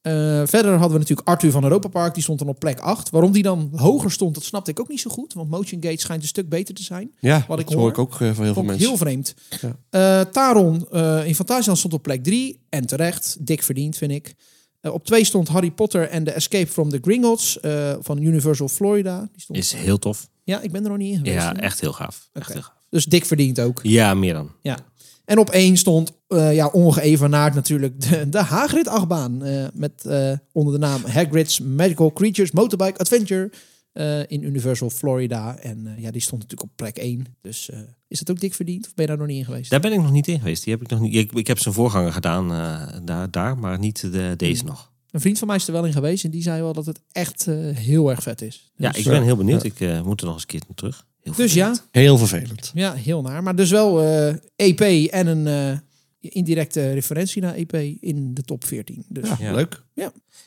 Speaker 1: Eh, verder hadden we natuurlijk Arthur van Europa Park. Die stond dan op plek 8. Waarom die dan hoger stond, dat snapte ik ook niet zo goed. Want Motion Gate schijnt een stuk beter te zijn.
Speaker 3: Ja,
Speaker 1: Wat ik
Speaker 3: dat hoor
Speaker 1: hoor.
Speaker 3: ik ook eh, van heel veel
Speaker 1: Vond ik
Speaker 3: mensen.
Speaker 1: heel vreemd.
Speaker 3: Ja.
Speaker 1: Eh, Taron eh, in Fantasyland stond op plek 3. En terecht. Dik verdiend, vind ik. Op 2 stond Harry Potter en The Escape from the Gringotts eh, van Universal Florida. Die stond...
Speaker 2: Is heel tof.
Speaker 1: Ja, ik ben er nog niet in geweest.
Speaker 2: Ja, echt heel gaaf. Echt heel gaaf.
Speaker 1: Dus dik verdiend ook.
Speaker 2: Ja, meer dan.
Speaker 1: Ja. En op één stond eh ja, ongeëvenaard natuurlijk de, de Hagrid-achtbaan. eh, met eh, onder de naam Hagrid's Magical Creatures Motorbike Adventure in Universal Florida. En ja, die stond natuurlijk op plek 1. Dus is dat ook dik verdiend? Of ben je daar nog niet in geweest?
Speaker 2: Daar ben ik nog niet in geweest. Die heb ik, nog niet, ik, ik heb zijn voorganger gedaan daar, daar, maar niet de, deze nog.
Speaker 1: Een vriend van mij is er wel in geweest en die zei wel dat het echt heel erg vet is.
Speaker 2: Ja,
Speaker 1: Dus,
Speaker 2: ik ben heel benieuwd. Ik moet er nog eens een keer terug. Heel
Speaker 1: Dus ja,
Speaker 2: vervelend.
Speaker 3: Heel vervelend.
Speaker 1: ja, heel naar. Maar dus wel eh, EP en een eh, indirecte referentie naar EP in de top 14. Dus
Speaker 3: Ja,
Speaker 2: Ja.
Speaker 3: leuk.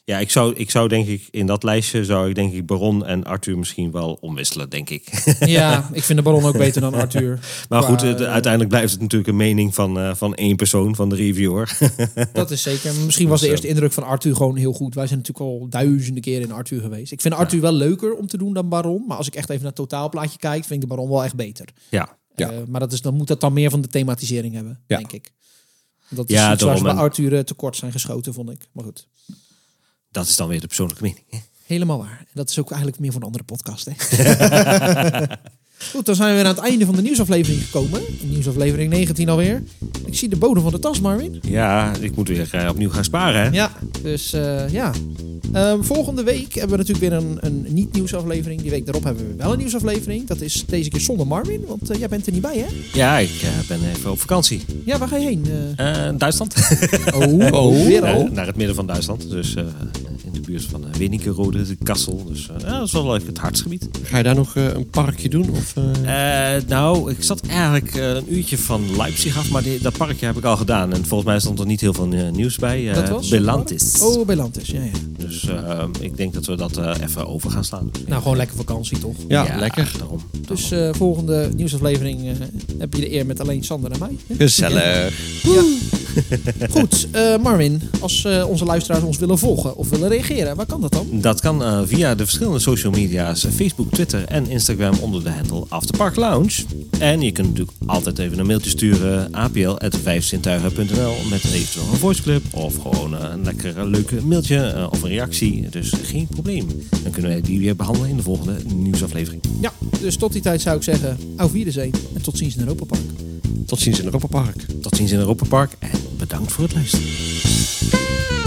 Speaker 2: Ja, ik zou, ik zou denk ik in dat lijstje zou ik denk ik Baron en Arthur misschien wel omwisselen, denk ik.
Speaker 1: ja, ik vind de Baron ook beter dan Arthur.
Speaker 2: Maar
Speaker 1: Qua,
Speaker 2: goed, het-
Speaker 1: eh,
Speaker 2: uiteindelijk blijft het natuurlijk een mening van, eh, van één persoon, van de reviewer.
Speaker 1: Dat is zeker. Misschien was de
Speaker 2: Dus,
Speaker 1: eerste indruk van Arthur gewoon heel goed. Wij zijn natuurlijk al duizenden keren in Arthur geweest. Ik vind Arthur wel leuker om te doen dan Baron. Maar als ik echt even naar het totaalplaatje kijk, vind ik de Baron wel echt beter.
Speaker 2: ja,
Speaker 3: Ja.
Speaker 1: Eh, maar dat is, dan moet dat dan meer van de thematisering hebben,
Speaker 3: Ja.
Speaker 1: denk ik. Dat is
Speaker 2: Ja,
Speaker 1: iets waar ze bij. Arthur eh, tekort zijn geschoten, vond ik. Maar goed,
Speaker 2: dat is dan weer de persoonlijke mening. hè?
Speaker 1: helemaal waar. En dat is ook eigenlijk meer voor een andere podcast, hè? Goed, dan zijn we weer aan het einde van de nieuwsaflevering gekomen. Nieuwsaflevering 19 alweer. Ik zie de bodem van de tas, Marvin.
Speaker 2: Ja, ik moet weer eh, opnieuw gaan sparen. Hè?
Speaker 1: Ja, dus eh, ja. Ehm, volgende week hebben we natuurlijk weer een, een niet-nieuwsaflevering. Die week daarop hebben we wel een nieuwsaflevering. Dat is deze keer zonder Marvin, want eh, jij bent er niet bij, hè?
Speaker 2: Ja, ik eh, ben even op vakantie.
Speaker 1: Ja, waar ga je heen?
Speaker 2: Duitsland.
Speaker 1: oh,
Speaker 3: Oh,
Speaker 1: weer
Speaker 2: Eh,
Speaker 1: al.
Speaker 2: naar het midden van Duitsland. Dus eh, in de buurt van uh, Wenikerode, de Kassel. Dus eh, ja, dat is wel leuk, het hartsgebied.
Speaker 3: Ga je daar nog eh, een parkje doen? Of, eh,
Speaker 2: Eh, nou, ik zat eigenlijk eh, een uurtje van Leipzig af, maar die, dat parkje heb ik al gedaan. En volgens mij stond er niet heel veel eh, nieuws bij. Eh,
Speaker 1: Dat was?
Speaker 2: Belantis.
Speaker 1: Oh, Belantis, ja, ja.
Speaker 2: Dus eh, ik denk dat we dat eh, even over gaan slaan.
Speaker 1: Nou, gewoon lekker vakantie, toch?
Speaker 3: ja, lekker.
Speaker 2: Daarom.
Speaker 1: Dus eh, volgende nieuwsaflevering eh, heb je de eer met alleen Sander en mij. hè?
Speaker 3: Gezellig.
Speaker 1: Goed, eh, Marvin, als eh, onze luisteraars ons willen volgen of willen reageren, waar kan dat dan?
Speaker 2: Dat kan eh, via de verschillende social media's, eh, Facebook, Twitter en Instagram onder de handle Afterpark Lounge. En je kunt natuurlijk altijd even een mailtje sturen, apl.vijfzintuigen.nl met eventueel een voiceclip of gewoon eh, een lekker leuke mailtje of een reactie. Dus geen probleem. Dan kunnen wij die weer behandelen in de volgende nieuwsaflevering.
Speaker 1: Ja, dus tot die tijd zou ik zeggen, auf Wiedersehen en tot ziens in Europa Park.
Speaker 3: Tot ziens in Europa Park.
Speaker 2: Tot ziens in Europa Park en bedankt voor het luisteren.